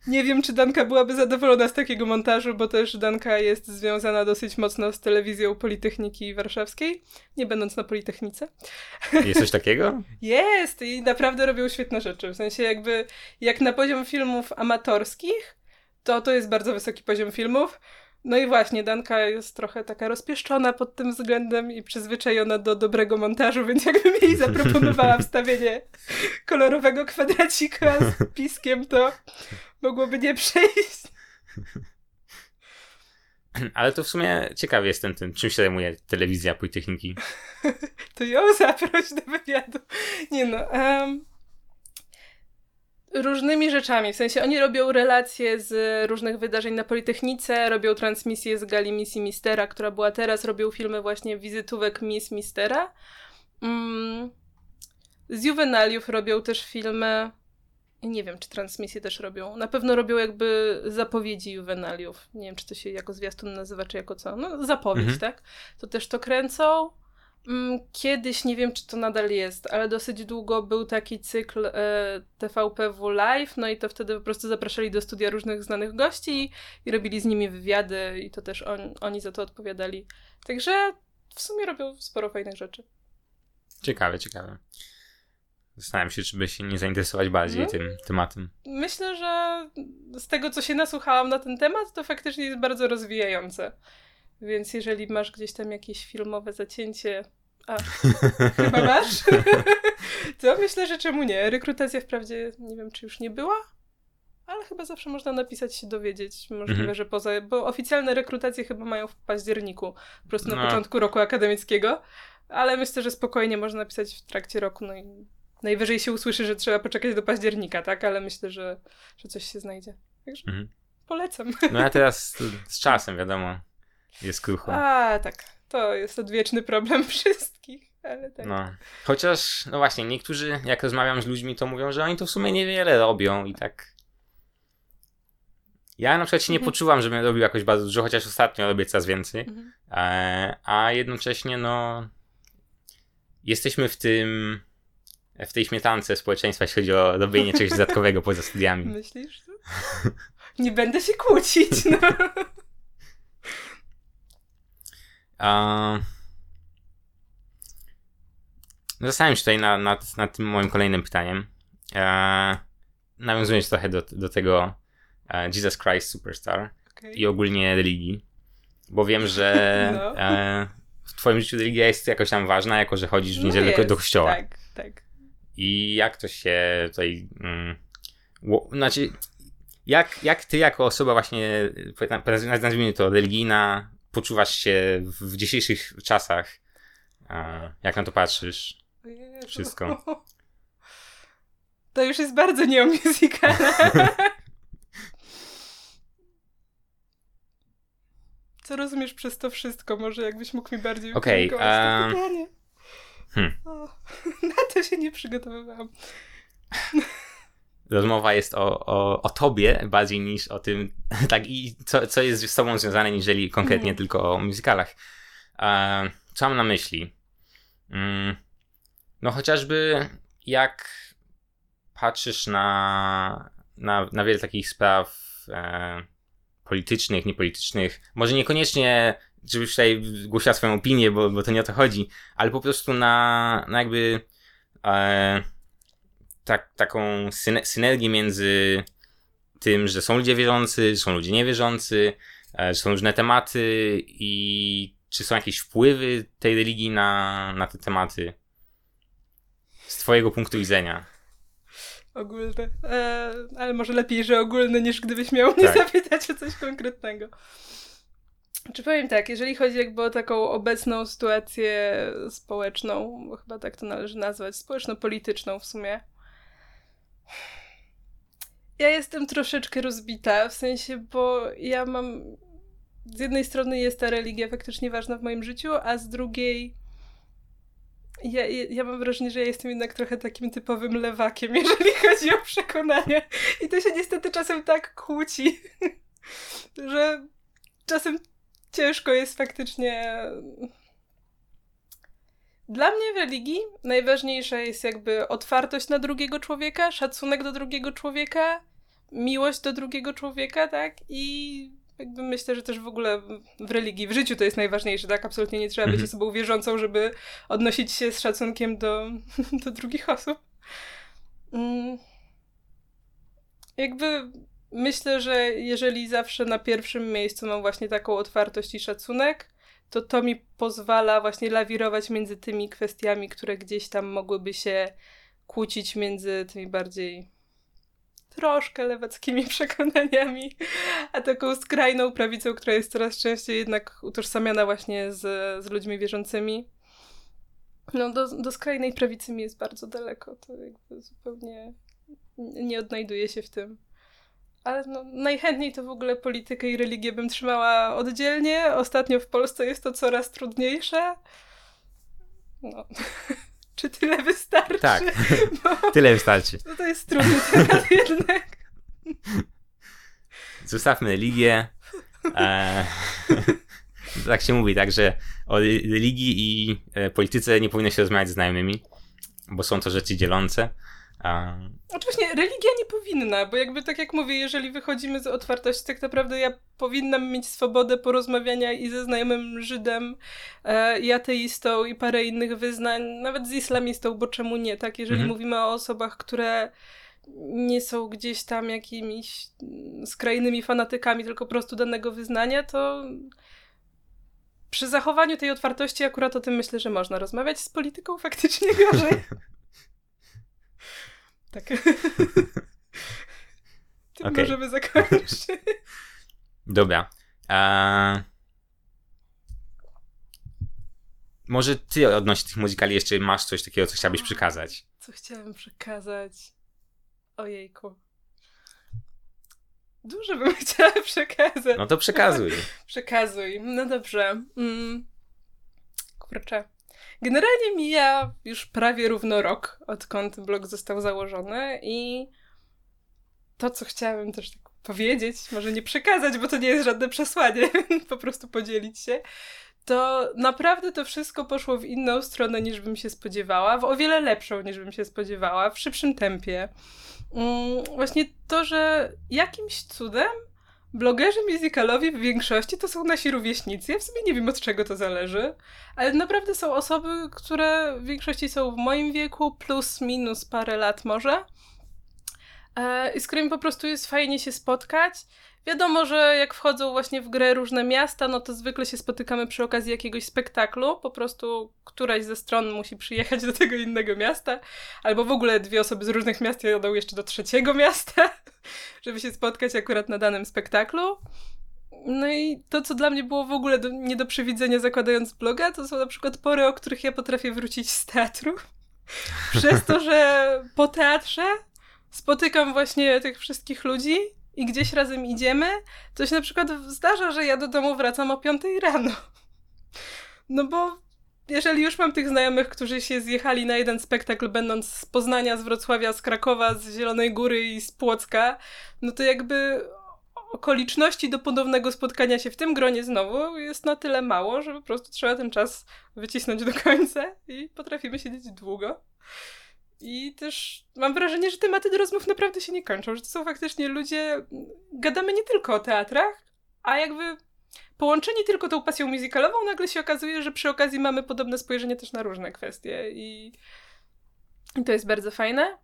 Nie wiem, czy Danka byłaby zadowolona z takiego montażu, bo też Danka jest związana dosyć mocno z telewizją Politechniki Warszawskiej, nie będąc na Politechnice. Jest coś takiego? jest i naprawdę robią świetne rzeczy. W sensie jakby, jak na poziom filmów amatorskich, to to jest bardzo wysoki poziom filmów. No i właśnie, Danka jest trochę taka rozpieszczona pod tym względem i przyzwyczajona do dobrego montażu, więc jakbym jej zaproponowała wstawienie kolorowego kwadracika z piskiem, to mogłoby nie przejść. Ale to w sumie ciekawy jestem tym, czym się zajmuje telewizja Politechniki. to ją zaproś do wywiadu. Nie no, um, różnymi rzeczami. W sensie oni robią relacje z różnych wydarzeń na Politechnice, robią transmisje z gali misji Mistera, która była teraz, robią filmy właśnie wizytówek Miss Mistera. Mm. Z Juvenaliów robią też filmy nie wiem, czy transmisje też robią. Na pewno robią jakby zapowiedzi juwenaliów. Nie wiem, czy to się jako zwiastun nazywa, czy jako co. No, zapowiedź, mhm. tak? To też to kręcą. Mm, kiedyś, nie wiem, czy to nadal jest, ale dosyć długo był taki cykl e, TVPW Live, no i to wtedy po prostu zapraszali do studia różnych znanych gości i robili z nimi wywiady i to też on, oni za to odpowiadali. Także w sumie robią sporo fajnych rzeczy. Ciekawe, ciekawe. Zastanawiam się, czy by się nie zainteresować bardziej no. tym tematem. Myślę, że z tego, co się nasłuchałam na ten temat, to faktycznie jest bardzo rozwijające. Więc jeżeli masz gdzieś tam jakieś filmowe zacięcie. A, chyba masz? to myślę, że czemu nie? Rekrutacja wprawdzie nie wiem, czy już nie była, ale chyba zawsze można napisać się dowiedzieć. Możliwe, mhm. że poza. Bo oficjalne rekrutacje chyba mają w październiku, po prostu na no. początku roku akademickiego. Ale myślę, że spokojnie można napisać w trakcie roku, no i Najwyżej się usłyszy, że trzeba poczekać do października, tak? Ale myślę, że, że coś się znajdzie. Także mhm. polecam. No a teraz z czasem, wiadomo, jest krucho. A, tak. To jest odwieczny problem wszystkich. Ale tak. No. Chociaż, no właśnie, niektórzy, jak rozmawiam z ludźmi, to mówią, że oni to w sumie niewiele robią i tak. Ja na przykład się nie mhm. poczuwam, żebym robił jakoś bardzo dużo, chociaż ostatnio robię coraz więcej. Mhm. E, a jednocześnie, no. Jesteśmy w tym w tej śmietance społeczeństwa, jeśli chodzi o robienie czegoś dodatkowego poza studiami. Myślisz? Nie będę się kłócić. No. Uh, zastanawiam się tutaj nad, nad, nad tym moim kolejnym pytaniem. Uh, nawiązując trochę do, do tego uh, Jesus Christ Superstar okay. i ogólnie religii, bo wiem, że no. uh, w twoim życiu religia jest jakoś tam ważna, jako że chodzisz w niedzielę no do kościoła. Tak, tak. I jak to się tutaj. Mm, znaczy, jak, jak ty, jako osoba właśnie, nazwijmy to religijna, poczuwasz się w dzisiejszych czasach? Jak na to patrzysz? Wszystko. To już jest bardzo nie o Co rozumiesz przez to wszystko? Może jakbyś mógł mi bardziej okay, um, pytanie. Hmm. O, na to się nie przygotowywałam. Rozmowa jest o, o, o tobie bardziej niż o tym, tak i co, co jest z tobą związane, niżeli konkretnie hmm. tylko o musicalach. E, co mam na myśli? Mm, no chociażby jak patrzysz na, na, na wiele takich spraw e, politycznych, niepolitycznych, może niekoniecznie żebyś tutaj głosiła swoją opinię, bo, bo to nie o to chodzi, ale po prostu na, na jakby e, tak, taką syne, synergię między tym, że są ludzie wierzący, że są ludzie niewierzący, e, że są różne tematy i czy są jakieś wpływy tej religii na, na te tematy z twojego punktu widzenia? Ogólne. E, ale może lepiej, że ogólne, niż gdybyś miał mnie tak. zapytać o coś konkretnego. Czy powiem tak, jeżeli chodzi jakby o taką obecną sytuację społeczną, bo chyba tak to należy nazwać, społeczno-polityczną w sumie, ja jestem troszeczkę rozbita, w sensie, bo ja mam. Z jednej strony jest ta religia faktycznie ważna w moim życiu, a z drugiej. Ja, ja, mam wrażenie, że ja jestem jednak trochę takim typowym lewakiem, jeżeli chodzi o przekonania. I to się niestety czasem tak kłóci, że czasem ciężko jest faktycznie. Dla mnie w religii najważniejsza jest jakby otwartość na drugiego człowieka, szacunek do drugiego człowieka, miłość do drugiego człowieka, tak? I jakby myślę, że też w ogóle w religii, w życiu to jest najważniejsze, tak? Absolutnie nie trzeba być mhm. osobą wierzącą, żeby odnosić się z szacunkiem do, do drugich osób. Mm. Jakby myślę, że jeżeli zawsze na pierwszym miejscu mam właśnie taką otwartość i szacunek, to to mi pozwala właśnie lawirować między tymi kwestiami, które gdzieś tam mogłyby się kłócić między tymi bardziej troszkę lewackimi przekonaniami, a taką skrajną prawicą, która jest coraz częściej jednak utożsamiana właśnie z, z ludźmi wierzącymi. No, do, do skrajnej prawicy mi jest bardzo daleko. To jakby zupełnie nie odnajduję się w tym. Ale no, najchętniej to w ogóle politykę i religię bym trzymała oddzielnie. Ostatnio w Polsce jest to coraz trudniejsze. No. Czy tyle wystarczy? Tak, Bo... tyle wystarczy. No to jest trudny temat jednak. Zostawmy religię. E... tak się mówi, tak, że o religii i e, polityce nie powinno się rozmawiać z znajomymi, bo są to rzeczy dzielące. Oczywiście religia nie powinna, bo jakby tak jak mówię, jeżeli wychodzimy z otwartości, tak naprawdę ja powinnam mieć swobodę porozmawiania i ze znajomym Żydem, e, i ateistą, i parę innych wyznań, nawet z islamistą, bo czemu nie, tak? Jeżeli mhm. mówimy o osobach, które nie są gdzieś tam jakimiś skrajnymi fanatykami, tylko po prostu danego wyznania, to przy zachowaniu tej otwartości akurat o tym myślę, że można rozmawiać z polityką faktycznie gorzej. Tak. Tym okay. możemy zakończyć. Dobra. Może ty odnośnie tych muzykali jeszcze masz coś takiego, co chciałabyś przekazać? Co chciałabym przekazać? Ojejku. Dużo bym chciała przekazać. No to przekazuj. Przekazuj. No dobrze. Mm. Kurczę. Generalnie mija już prawie równo rok, odkąd blog został założony i to, co chciałabym też tak powiedzieć, może nie przekazać, bo to nie jest żadne przesłanie, po prostu podzielić się, to naprawdę to wszystko poszło w inną stronę niż bym się spodziewała, w o wiele lepszą niż bym się spodziewała, w szybszym tempie. Mm, właśnie to, że jakimś cudem Blogerzy musicalowi w większości to są nasi rówieśnicy. Ja w sumie nie wiem od czego to zależy, ale naprawdę są osoby, które w większości są w moim wieku, plus minus parę lat może. E, I z którymi po prostu jest fajnie się spotkać. Wiadomo, że jak wchodzą właśnie w grę różne miasta, no to zwykle się spotykamy przy okazji jakiegoś spektaklu. Po prostu któraś ze stron musi przyjechać do tego innego miasta, albo w ogóle dwie osoby z różnych miast jadą jeszcze do trzeciego miasta, żeby się spotkać akurat na danym spektaklu. No i to, co dla mnie było w ogóle do, nie do przewidzenia zakładając bloga, to są na przykład pory, o których ja potrafię wrócić z teatru. Przez to, że po teatrze spotykam właśnie tych wszystkich ludzi i gdzieś razem idziemy, to się na przykład zdarza, że ja do domu wracam o 5 rano. No bo jeżeli już mam tych znajomych, którzy się zjechali na jeden spektakl, będąc z Poznania, z Wrocławia, z Krakowa, z Zielonej Góry i z Płocka, no to jakby okoliczności do ponownego spotkania się w tym gronie znowu jest na tyle mało, że po prostu trzeba ten czas wycisnąć do końca i potrafimy siedzieć długo. I też mam wrażenie, że tematy do rozmów naprawdę się nie kończą, że to są faktycznie ludzie. Gadamy nie tylko o teatrach, a jakby połączeni tylko tą pasją muzykalową, nagle się okazuje, że przy okazji mamy podobne spojrzenie też na różne kwestie. I, I to jest bardzo fajne.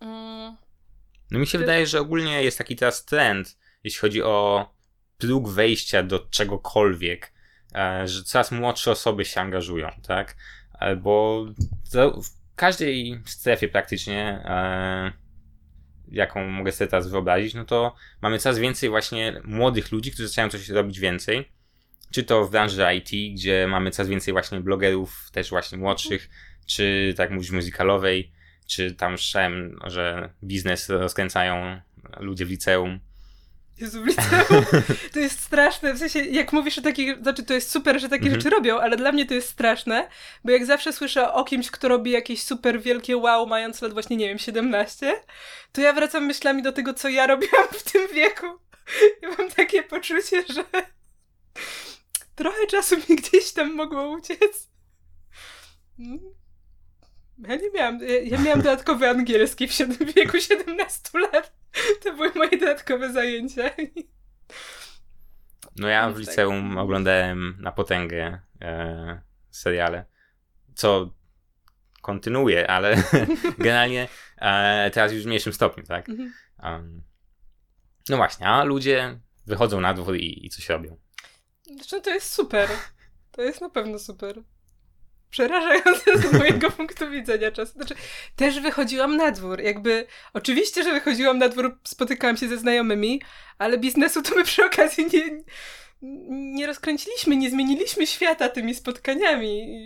Mm. No mi się Ty... wydaje, że ogólnie jest taki teraz trend, jeśli chodzi o próg wejścia do czegokolwiek, e, że coraz młodsze osoby się angażują, tak? E, bo każdej strefie praktycznie, e, jaką mogę sobie teraz wyobrazić, no to mamy coraz więcej właśnie młodych ludzi, którzy zaczynają coś robić więcej. czy to w branży IT, gdzie mamy coraz więcej właśnie blogerów, też właśnie młodszych, czy tak mówić muzykalowej, czy tam słyszałem, że biznes rozkręcają ludzie w liceum. Jezu, w liceum. To jest straszne. W sensie, jak mówisz o takich, znaczy to jest super, że takie mhm. rzeczy robią, ale dla mnie to jest straszne, bo jak zawsze słyszę o kimś, kto robi jakieś super wielkie wow, mając lat właśnie, nie wiem, 17, to ja wracam myślami do tego, co ja robiłam w tym wieku. I mam takie poczucie, że trochę czasu mi gdzieś tam mogło uciec. Mm. Ja nie miałam, ja miałam dodatkowy angielski w wieku 17 lat. To były moje dodatkowe zajęcia. No ja w tak. liceum oglądałem na potęgę e, seriale, co kontynuuję, ale generalnie e, teraz już w mniejszym stopniu, tak? Um, no właśnie, a ludzie wychodzą na dwór i, i coś robią. Zresztą to jest super. To jest na pewno super przerażające z mojego punktu widzenia czasem. Znaczy, też wychodziłam na dwór. Jakby, oczywiście, że wychodziłam na dwór, spotykałam się ze znajomymi, ale biznesu to my przy okazji nie, nie rozkręciliśmy, nie zmieniliśmy świata tymi spotkaniami.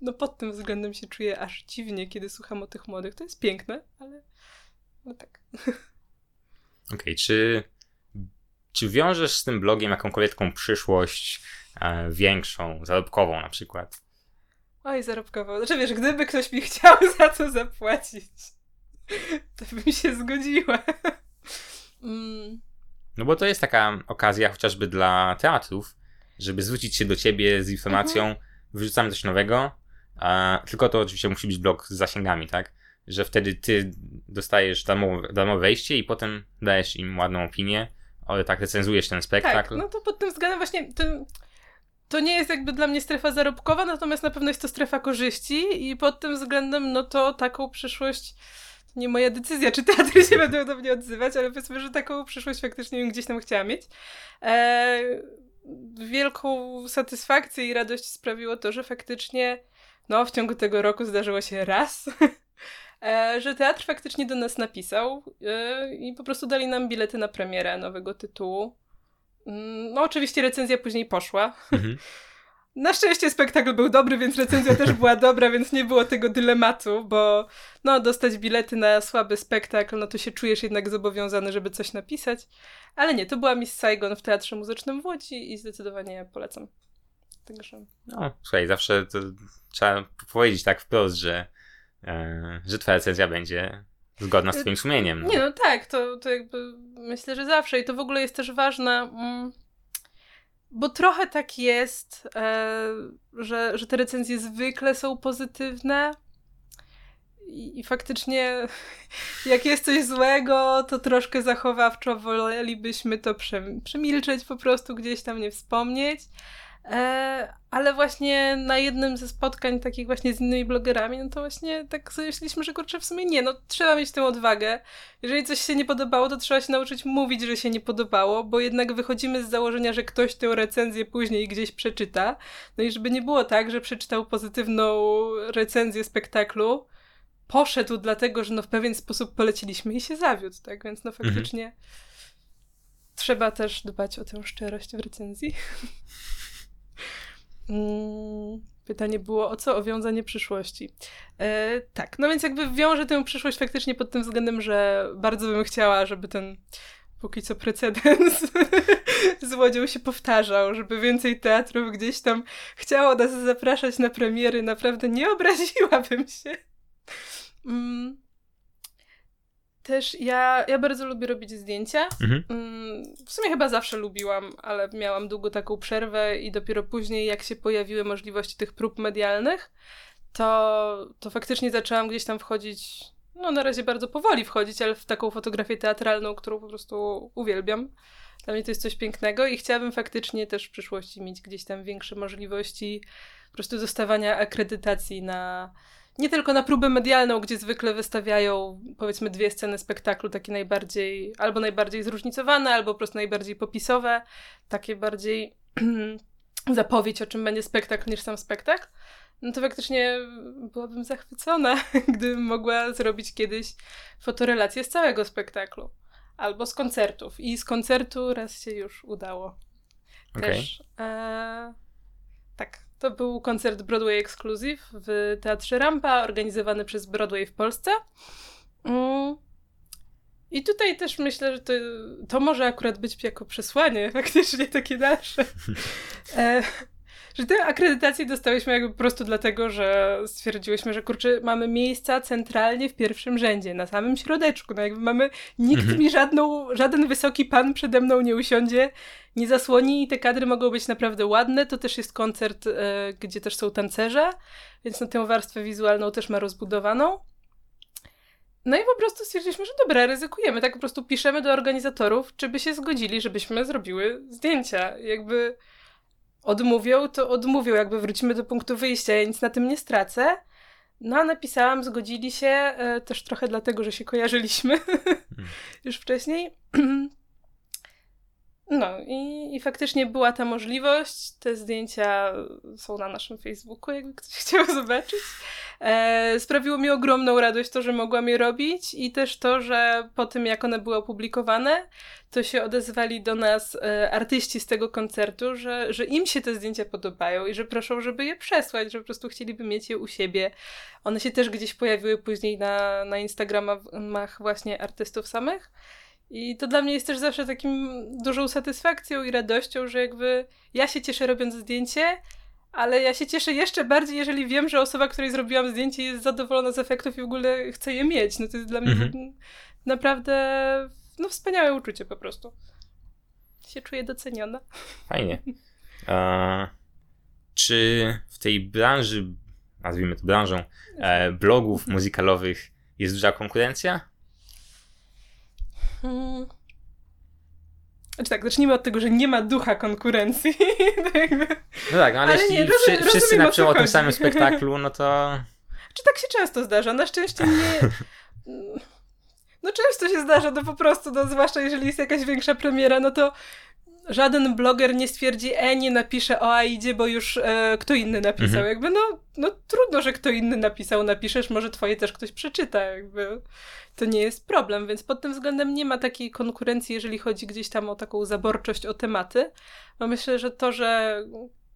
No pod tym względem się czuję aż dziwnie, kiedy słucham o tych młodych. To jest piękne, ale no tak. Okej, okay, czy, czy wiążesz z tym blogiem jakąkolwiek taką przyszłość e, większą, zarobkową na przykład? Oj, zarobkowo. Znaczy wiesz, gdyby ktoś mi chciał za to zapłacić, to bym się zgodziła. mm. No bo to jest taka okazja chociażby dla teatrów, żeby zwrócić się do ciebie z informacją, mhm. wyrzucamy coś nowego, a, tylko to oczywiście musi być blok z zasięgami, tak? Że wtedy ty dostajesz darmowe, darmowe wejście i potem dajesz im ładną opinię, ale tak recenzujesz ten spektakl. Tak, no to pod tym względem właśnie... Ten to nie jest jakby dla mnie strefa zarobkowa, natomiast na pewno jest to strefa korzyści i pod tym względem, no to taką przyszłość nie moja decyzja, czy teatry się będą do mnie odzywać, ale powiedzmy, że taką przyszłość faktycznie gdzieś tam chciała mieć. E, wielką satysfakcję i radość sprawiło to, że faktycznie no, w ciągu tego roku zdarzyło się raz, e, że teatr faktycznie do nas napisał e, i po prostu dali nam bilety na premierę nowego tytułu. Mm, no, oczywiście recenzja później poszła. Mhm. Na szczęście spektakl był dobry, więc recenzja też była dobra, więc nie było tego dylematu, bo no, dostać bilety na słaby spektakl, no to się czujesz jednak zobowiązany, żeby coś napisać. Ale nie, to była Miss Saigon w Teatrze Muzycznym w Łodzi i zdecydowanie polecam. Także... No, słuchaj, zawsze trzeba powiedzieć tak wprost, że, e, że twoja recenzja będzie Zgodna z twoim sumieniem. No. Nie, no tak, to, to jakby myślę, że zawsze i to w ogóle jest też ważne, mm, bo trochę tak jest, e, że, że te recenzje zwykle są pozytywne i faktycznie jak jest coś złego, to troszkę zachowawczo wolelibyśmy to przemilczeć, po prostu gdzieś tam nie wspomnieć. E, ale właśnie na jednym ze spotkań takich właśnie z innymi blogerami, no to właśnie tak sobie myśleliśmy, że kurczę, w sumie nie, no trzeba mieć tę odwagę. Jeżeli coś się nie podobało, to trzeba się nauczyć mówić, że się nie podobało, bo jednak wychodzimy z założenia, że ktoś tę recenzję później gdzieś przeczyta. No i żeby nie było tak, że przeczytał pozytywną recenzję spektaklu, poszedł dlatego, że no w pewien sposób poleciliśmy i się zawiódł, tak? Więc no mhm. faktycznie mhm. trzeba też dbać o tę szczerość w recenzji. Mm, pytanie było o co? O wiązanie przyszłości. E, tak, no więc jakby wiążę tę przyszłość faktycznie pod tym względem, że bardzo bym chciała, żeby ten póki co precedens z Łodzią się powtarzał, żeby więcej teatrów gdzieś tam chciało nas zapraszać na premiery. Naprawdę nie obraziłabym się. Mm też ja, ja bardzo lubię robić zdjęcia. Mhm. Mm, w sumie chyba zawsze lubiłam, ale miałam długo taką przerwę i dopiero później, jak się pojawiły możliwości tych prób medialnych, to, to faktycznie zaczęłam gdzieś tam wchodzić, no na razie bardzo powoli wchodzić, ale w taką fotografię teatralną, którą po prostu uwielbiam. Dla mnie to jest coś pięknego i chciałabym faktycznie też w przyszłości mieć gdzieś tam większe możliwości po prostu dostawania akredytacji na, nie tylko na próbę medialną, gdzie zwykle wystawiają powiedzmy dwie sceny spektaklu, takie najbardziej, albo najbardziej zróżnicowane, albo po prostu najbardziej popisowe, takie bardziej zapowiedź, o czym będzie spektakl, niż sam spektakl. No to faktycznie byłabym zachwycona, gdybym mogła zrobić kiedyś fotorelację z całego spektaklu. Albo z koncertów. I z koncertu raz się już udało. Okay. Też. E, tak, to był koncert Broadway Exclusive w Teatrze Rampa, organizowany przez Broadway w Polsce. Mm. I tutaj też myślę, że to, to może akurat być jako przesłanie, faktycznie takie dalsze. E, że te akredytacje dostałyśmy jakby po prostu dlatego, że stwierdziłyśmy, że kurczę, mamy miejsca centralnie w pierwszym rzędzie, na samym środeczku. No jakby mamy, nikt mhm. mi żadną, żaden wysoki pan przede mną nie usiądzie, nie zasłoni i te kadry mogą być naprawdę ładne. To też jest koncert, e, gdzie też są tancerze, więc na tę warstwę wizualną też ma rozbudowaną. No i po prostu stwierdziliśmy, że dobra, ryzykujemy. Tak po prostu piszemy do organizatorów, czy by się zgodzili, żebyśmy zrobiły zdjęcia. Jakby odmówią, to odmówią, jakby wrócimy do punktu wyjścia, ja nic na tym nie stracę. No, a napisałam, zgodzili się, e, też trochę dlatego, że się kojarzyliśmy hmm. już wcześniej. No i, i faktycznie była ta możliwość. Te zdjęcia są na naszym Facebooku, jakby ktoś chciał zobaczyć. E, sprawiło mi ogromną radość to, że mogłam je robić i też to, że po tym jak one były opublikowane, to się odezwali do nas e, artyści z tego koncertu, że, że im się te zdjęcia podobają i że proszą, żeby je przesłać, że po prostu chcieliby mieć je u siebie. One się też gdzieś pojawiły później na, na Instagramach właśnie artystów samych. I to dla mnie jest też zawsze takim dużą satysfakcją i radością, że jakby ja się cieszę robiąc zdjęcie, ale ja się cieszę jeszcze bardziej, jeżeli wiem, że osoba, której zrobiłam zdjęcie jest zadowolona z efektów i w ogóle chce je mieć. No to jest dla mnie mhm. naprawdę no wspaniałe uczucie po prostu. Się czuję doceniona. Fajnie. E, czy w tej branży, nazwijmy to branżą, e, blogów muzykalowych jest duża konkurencja? Hmm. Znaczy tak, zacznijmy od tego, że nie ma ducha konkurencji. no tak, no ale, ale jeśli nie, rozumiem, wszyscy napiszą o tym samym spektaklu, no to... Czy tak się często zdarza? Na szczęście nie... No często się zdarza, no po prostu, no zwłaszcza jeżeli jest jakaś większa premiera, no to żaden bloger nie stwierdzi, e, nie napiszę o Aidzie, bo już e, kto inny napisał. Mhm. Jakby no, no trudno, że kto inny napisał, napiszesz, może twoje też ktoś przeczyta, jakby to nie jest problem, więc pod tym względem nie ma takiej konkurencji, jeżeli chodzi gdzieś tam o taką zaborczość o tematy. No myślę, że to, że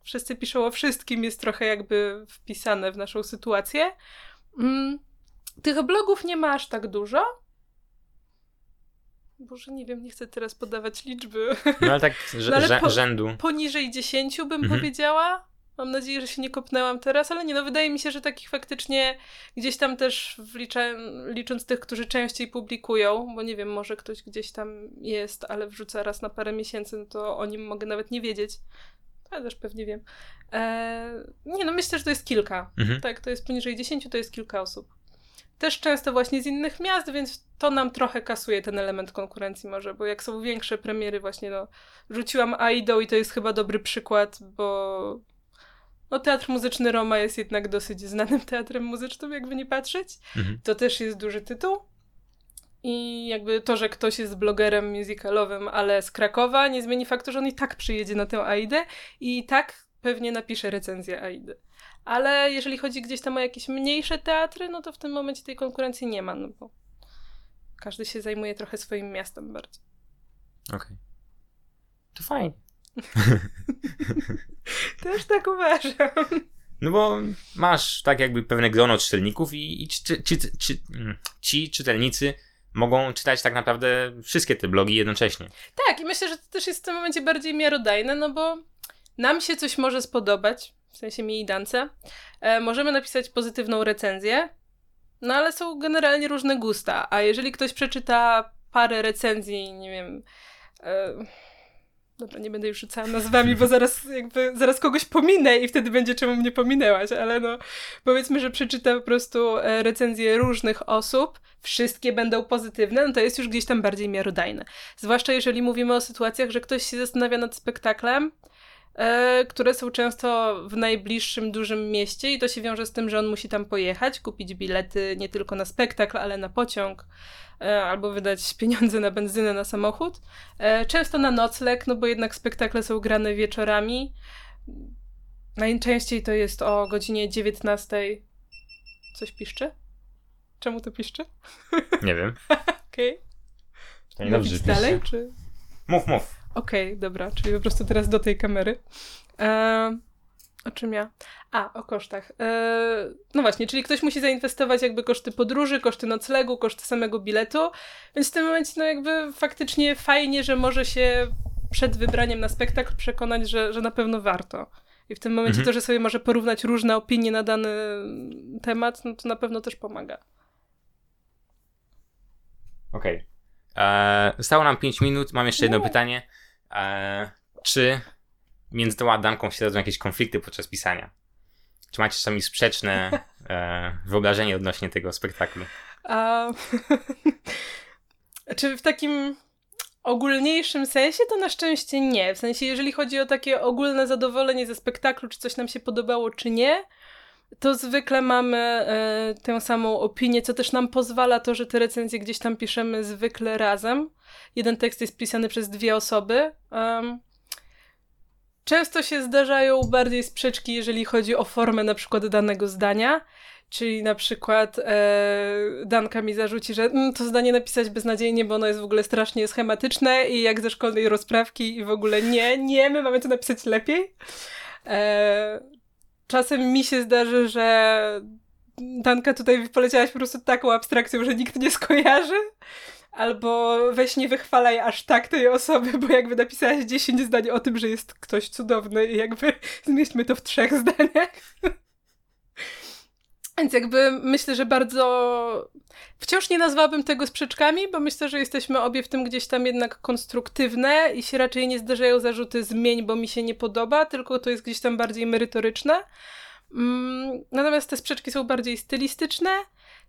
wszyscy piszą o wszystkim jest trochę jakby wpisane w naszą sytuację. Mm, tych blogów nie ma aż tak dużo, Boże, nie wiem, nie chcę teraz podawać liczby. No ale tak no, ale po, rzędu. Poniżej 10 bym mhm. powiedziała. Mam nadzieję, że się nie kopnęłam teraz, ale nie, no wydaje mi się, że takich faktycznie gdzieś tam też licząc tych, którzy częściej publikują, bo nie wiem, może ktoś gdzieś tam jest, ale wrzuca raz na parę miesięcy, no to o nim mogę nawet nie wiedzieć. Ale też pewnie wiem. Eee, nie, no myślę, że to jest kilka. Mhm. Tak, to jest poniżej 10, to jest kilka osób też często właśnie z innych miast, więc to nam trochę kasuje ten element konkurencji może, bo jak są większe premiery właśnie, no, rzuciłam Aido i to jest chyba dobry przykład, bo no, Teatr Muzyczny Roma jest jednak dosyć znanym teatrem muzycznym, jakby nie patrzeć. Mhm. To też jest duży tytuł. I jakby to, że ktoś jest blogerem musicalowym, ale z Krakowa, nie zmieni faktu, że on i tak przyjedzie na tę Aidę i tak pewnie napisze recenzję Aidy. Ale jeżeli chodzi gdzieś tam o jakieś mniejsze teatry, no to w tym momencie tej konkurencji nie ma, no bo każdy się zajmuje trochę swoim miastem bardziej. Okej. Okay. To fajnie. Też tak uważam. No bo masz tak jakby pewne grono czytelników i, i ci, ci, ci, mm, ci czytelnicy mogą czytać tak naprawdę wszystkie te blogi jednocześnie. Tak, i myślę, że to też jest w tym momencie bardziej miarodajne, no bo nam się coś może spodobać, w sensie mi i Dance, e, możemy napisać pozytywną recenzję, no ale są generalnie różne gusta, a jeżeli ktoś przeczyta parę recenzji, nie wiem... E, Dobra, nie będę już rzucała nazwami, bo zaraz jakby, zaraz kogoś pominę i wtedy będzie czemu mnie pominęłaś, ale no powiedzmy, że przeczyta po prostu e, recenzje różnych osób, wszystkie będą pozytywne, no to jest już gdzieś tam bardziej miarodajne. Zwłaszcza jeżeli mówimy o sytuacjach, że ktoś się zastanawia nad spektaklem, które są często w najbliższym dużym mieście i to się wiąże z tym, że on musi tam pojechać, kupić bilety nie tylko na spektakl, ale na pociąg e, albo wydać pieniądze na benzynę na samochód. E, często na nocleg, no bo jednak spektakle są grane wieczorami. Najczęściej to jest o godzinie 19. Coś piszczy? Czemu to piszczy? Nie wiem. Okej. Okay. Mówić dalej, czy... Mów, mów. Okej, okay, dobra, czyli po prostu teraz do tej kamery. E, o czym ja? A, o kosztach. E, no właśnie, czyli ktoś musi zainwestować jakby koszty podróży, koszty noclegu, koszty samego biletu, więc w tym momencie no jakby faktycznie fajnie, że może się przed wybraniem na spektakl przekonać, że, że na pewno warto. I w tym momencie mhm. to, że sobie może porównać różne opinie na dany temat, no to na pewno też pomaga. Okej. Okay. E, zostało nam 5 minut. Mam jeszcze jedno no. pytanie. E, czy między tą Adanką się rodzą jakieś konflikty podczas pisania? Czy macie czasami sprzeczne e, wyobrażenie odnośnie tego spektaklu? A, czy w takim ogólniejszym sensie to na szczęście nie. W sensie, jeżeli chodzi o takie ogólne zadowolenie ze spektaklu, czy coś nam się podobało, czy nie, to zwykle mamy e, tę samą opinię, co też nam pozwala to, że te recenzje gdzieś tam piszemy zwykle razem. Jeden tekst jest pisany przez dwie osoby. Um, często się zdarzają bardziej sprzeczki, jeżeli chodzi o formę na przykład danego zdania. Czyli na przykład e, Danka mi zarzuci, że mm, to zdanie napisać beznadziejnie, bo ono jest w ogóle strasznie schematyczne i jak ze szkolnej rozprawki i w ogóle nie, nie, my mamy to napisać lepiej. E, czasem mi się zdarzy, że Danka tutaj poleciałaś po prostu taką abstrakcją, że nikt nie skojarzy. Albo weź nie wychwalaj aż tak tej osoby, bo jakby napisałaś 10 zdań o tym, że jest ktoś cudowny i jakby zmieśćmy to w trzech zdaniach. Więc jakby myślę, że bardzo. Wciąż nie nazwałabym tego sprzeczkami, bo myślę, że jesteśmy obie w tym gdzieś tam jednak konstruktywne i się raczej nie zdarzają zarzuty zmień, bo mi się nie podoba, tylko to jest gdzieś tam bardziej merytoryczne. Mm, natomiast te sprzeczki są bardziej stylistyczne.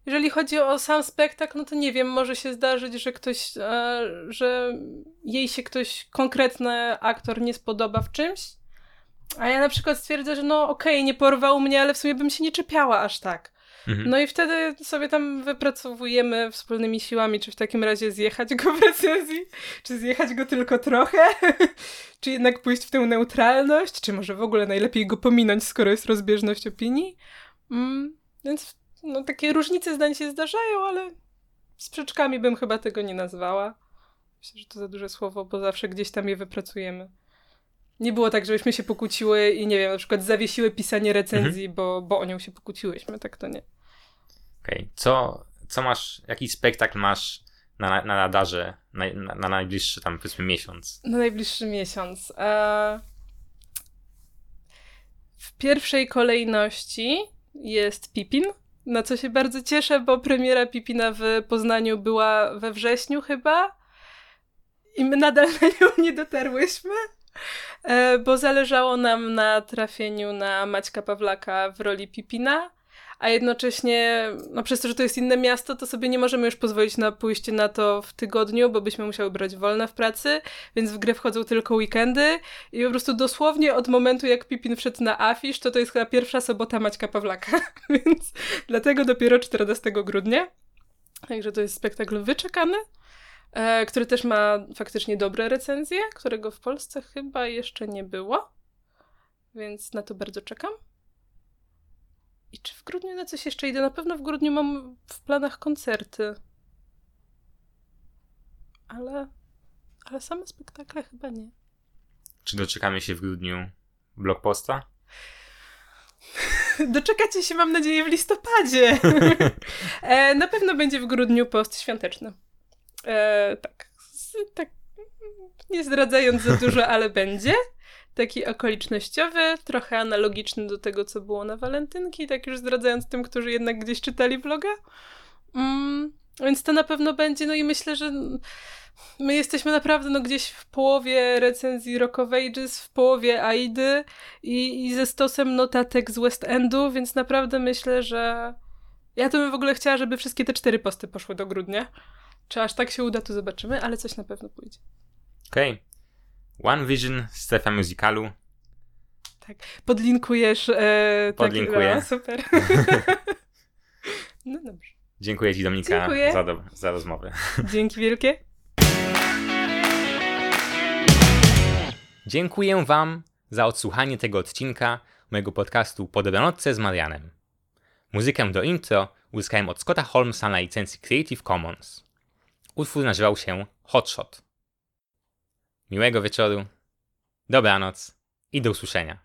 Jeżeli chodzi o sam spektakl, no to nie wiem, może się zdarzyć, że ktoś, e, że jej się ktoś, konkretny aktor nie spodoba w czymś a ja na przykład stwierdzę, że no okej, okay, nie porwał mnie, ale w sumie bym się nie czepiała aż tak. Mhm. No i wtedy sobie tam wypracowujemy wspólnymi siłami, czy w takim razie zjechać go w recenzji, czy zjechać go tylko trochę, czy jednak pójść w tę neutralność, czy może w ogóle najlepiej go pominąć, skoro jest rozbieżność opinii. Mm, więc no, takie różnice zdań się zdarzają, ale sprzeczkami bym chyba tego nie nazwała. Myślę, że to za duże słowo, bo zawsze gdzieś tam je wypracujemy. Nie było tak, żebyśmy się pokłóciły i nie wiem, na przykład zawiesiły pisanie recenzji, mhm. bo, bo o nią się pokłóciłyśmy, tak to nie. Okej, okay. co, co masz, jaki spektakl masz na, na radarze na, na, na, najbliższy tam powiedzmy miesiąc? Na najbliższy miesiąc. E... W pierwszej kolejności jest Pipin, na co się bardzo cieszę, bo premiera Pipina w Poznaniu była we wrześniu chyba i my nadal na nią nie dotarłyśmy. E, bo zależało nam na trafieniu na Maćka Pawlaka w roli Pipina, a jednocześnie, no przez to, że to jest inne miasto, to sobie nie możemy już pozwolić na pójście na to w tygodniu, bo byśmy musiały brać wolne w pracy, więc w grę wchodzą tylko weekendy. I po prostu dosłownie od momentu, jak Pipin wszedł na afisz, to to jest chyba pierwsza sobota Maćka Pawlaka, więc dlatego dopiero 14 grudnia. Także to jest spektakl wyczekany e, który też ma faktycznie dobre recenzje, którego w Polsce chyba jeszcze nie było, więc na to bardzo czekam. I czy w grudniu na coś jeszcze idę? Na pewno w grudniu mam w planach koncerty. Ale, ale same spektakle chyba nie. Czy doczekamy się w grudniu blogposta? Doczekacie się, mam nadzieję, w listopadzie. e, na pewno będzie w grudniu post świąteczny. E, tak, tak, nie zdradzając za dużo, ale będzie. Taki okolicznościowy, trochę analogiczny do tego, co było na walentynki, tak już zdradzając tym, którzy jednak gdzieś czytali vloga. Mm, więc to na pewno będzie, no i myślę, że my jesteśmy naprawdę no gdzieś w połowie recenzji Rock of Ages, w połowie Aidy i, i ze stosem notatek z West Endu, więc naprawdę myślę, że ja to bym w ogóle chciała, żeby wszystkie te cztery posty poszły do grudnia. Czy aż tak się uda, to zobaczymy, ale coś na pewno pójdzie. Okej. Okay. One Vision, strefa musicalu. Tak. Podlinkujesz. E, Podlinkuję. Tak, no, super. no dobrze. Dziękuję Ci, Dominika, Dziękuję. Za, do, za rozmowę. Dzięki wielkie. Dziękuję Wam za odsłuchanie tego odcinka mojego podcastu Po dobranocce z Marianem. Muzykę do intro uzyskałem od Scotta Holmesa na licencji Creative Commons. Utwór nazywał się Hotshot. miłego wieczoru, dobranoc i do usłyszenia.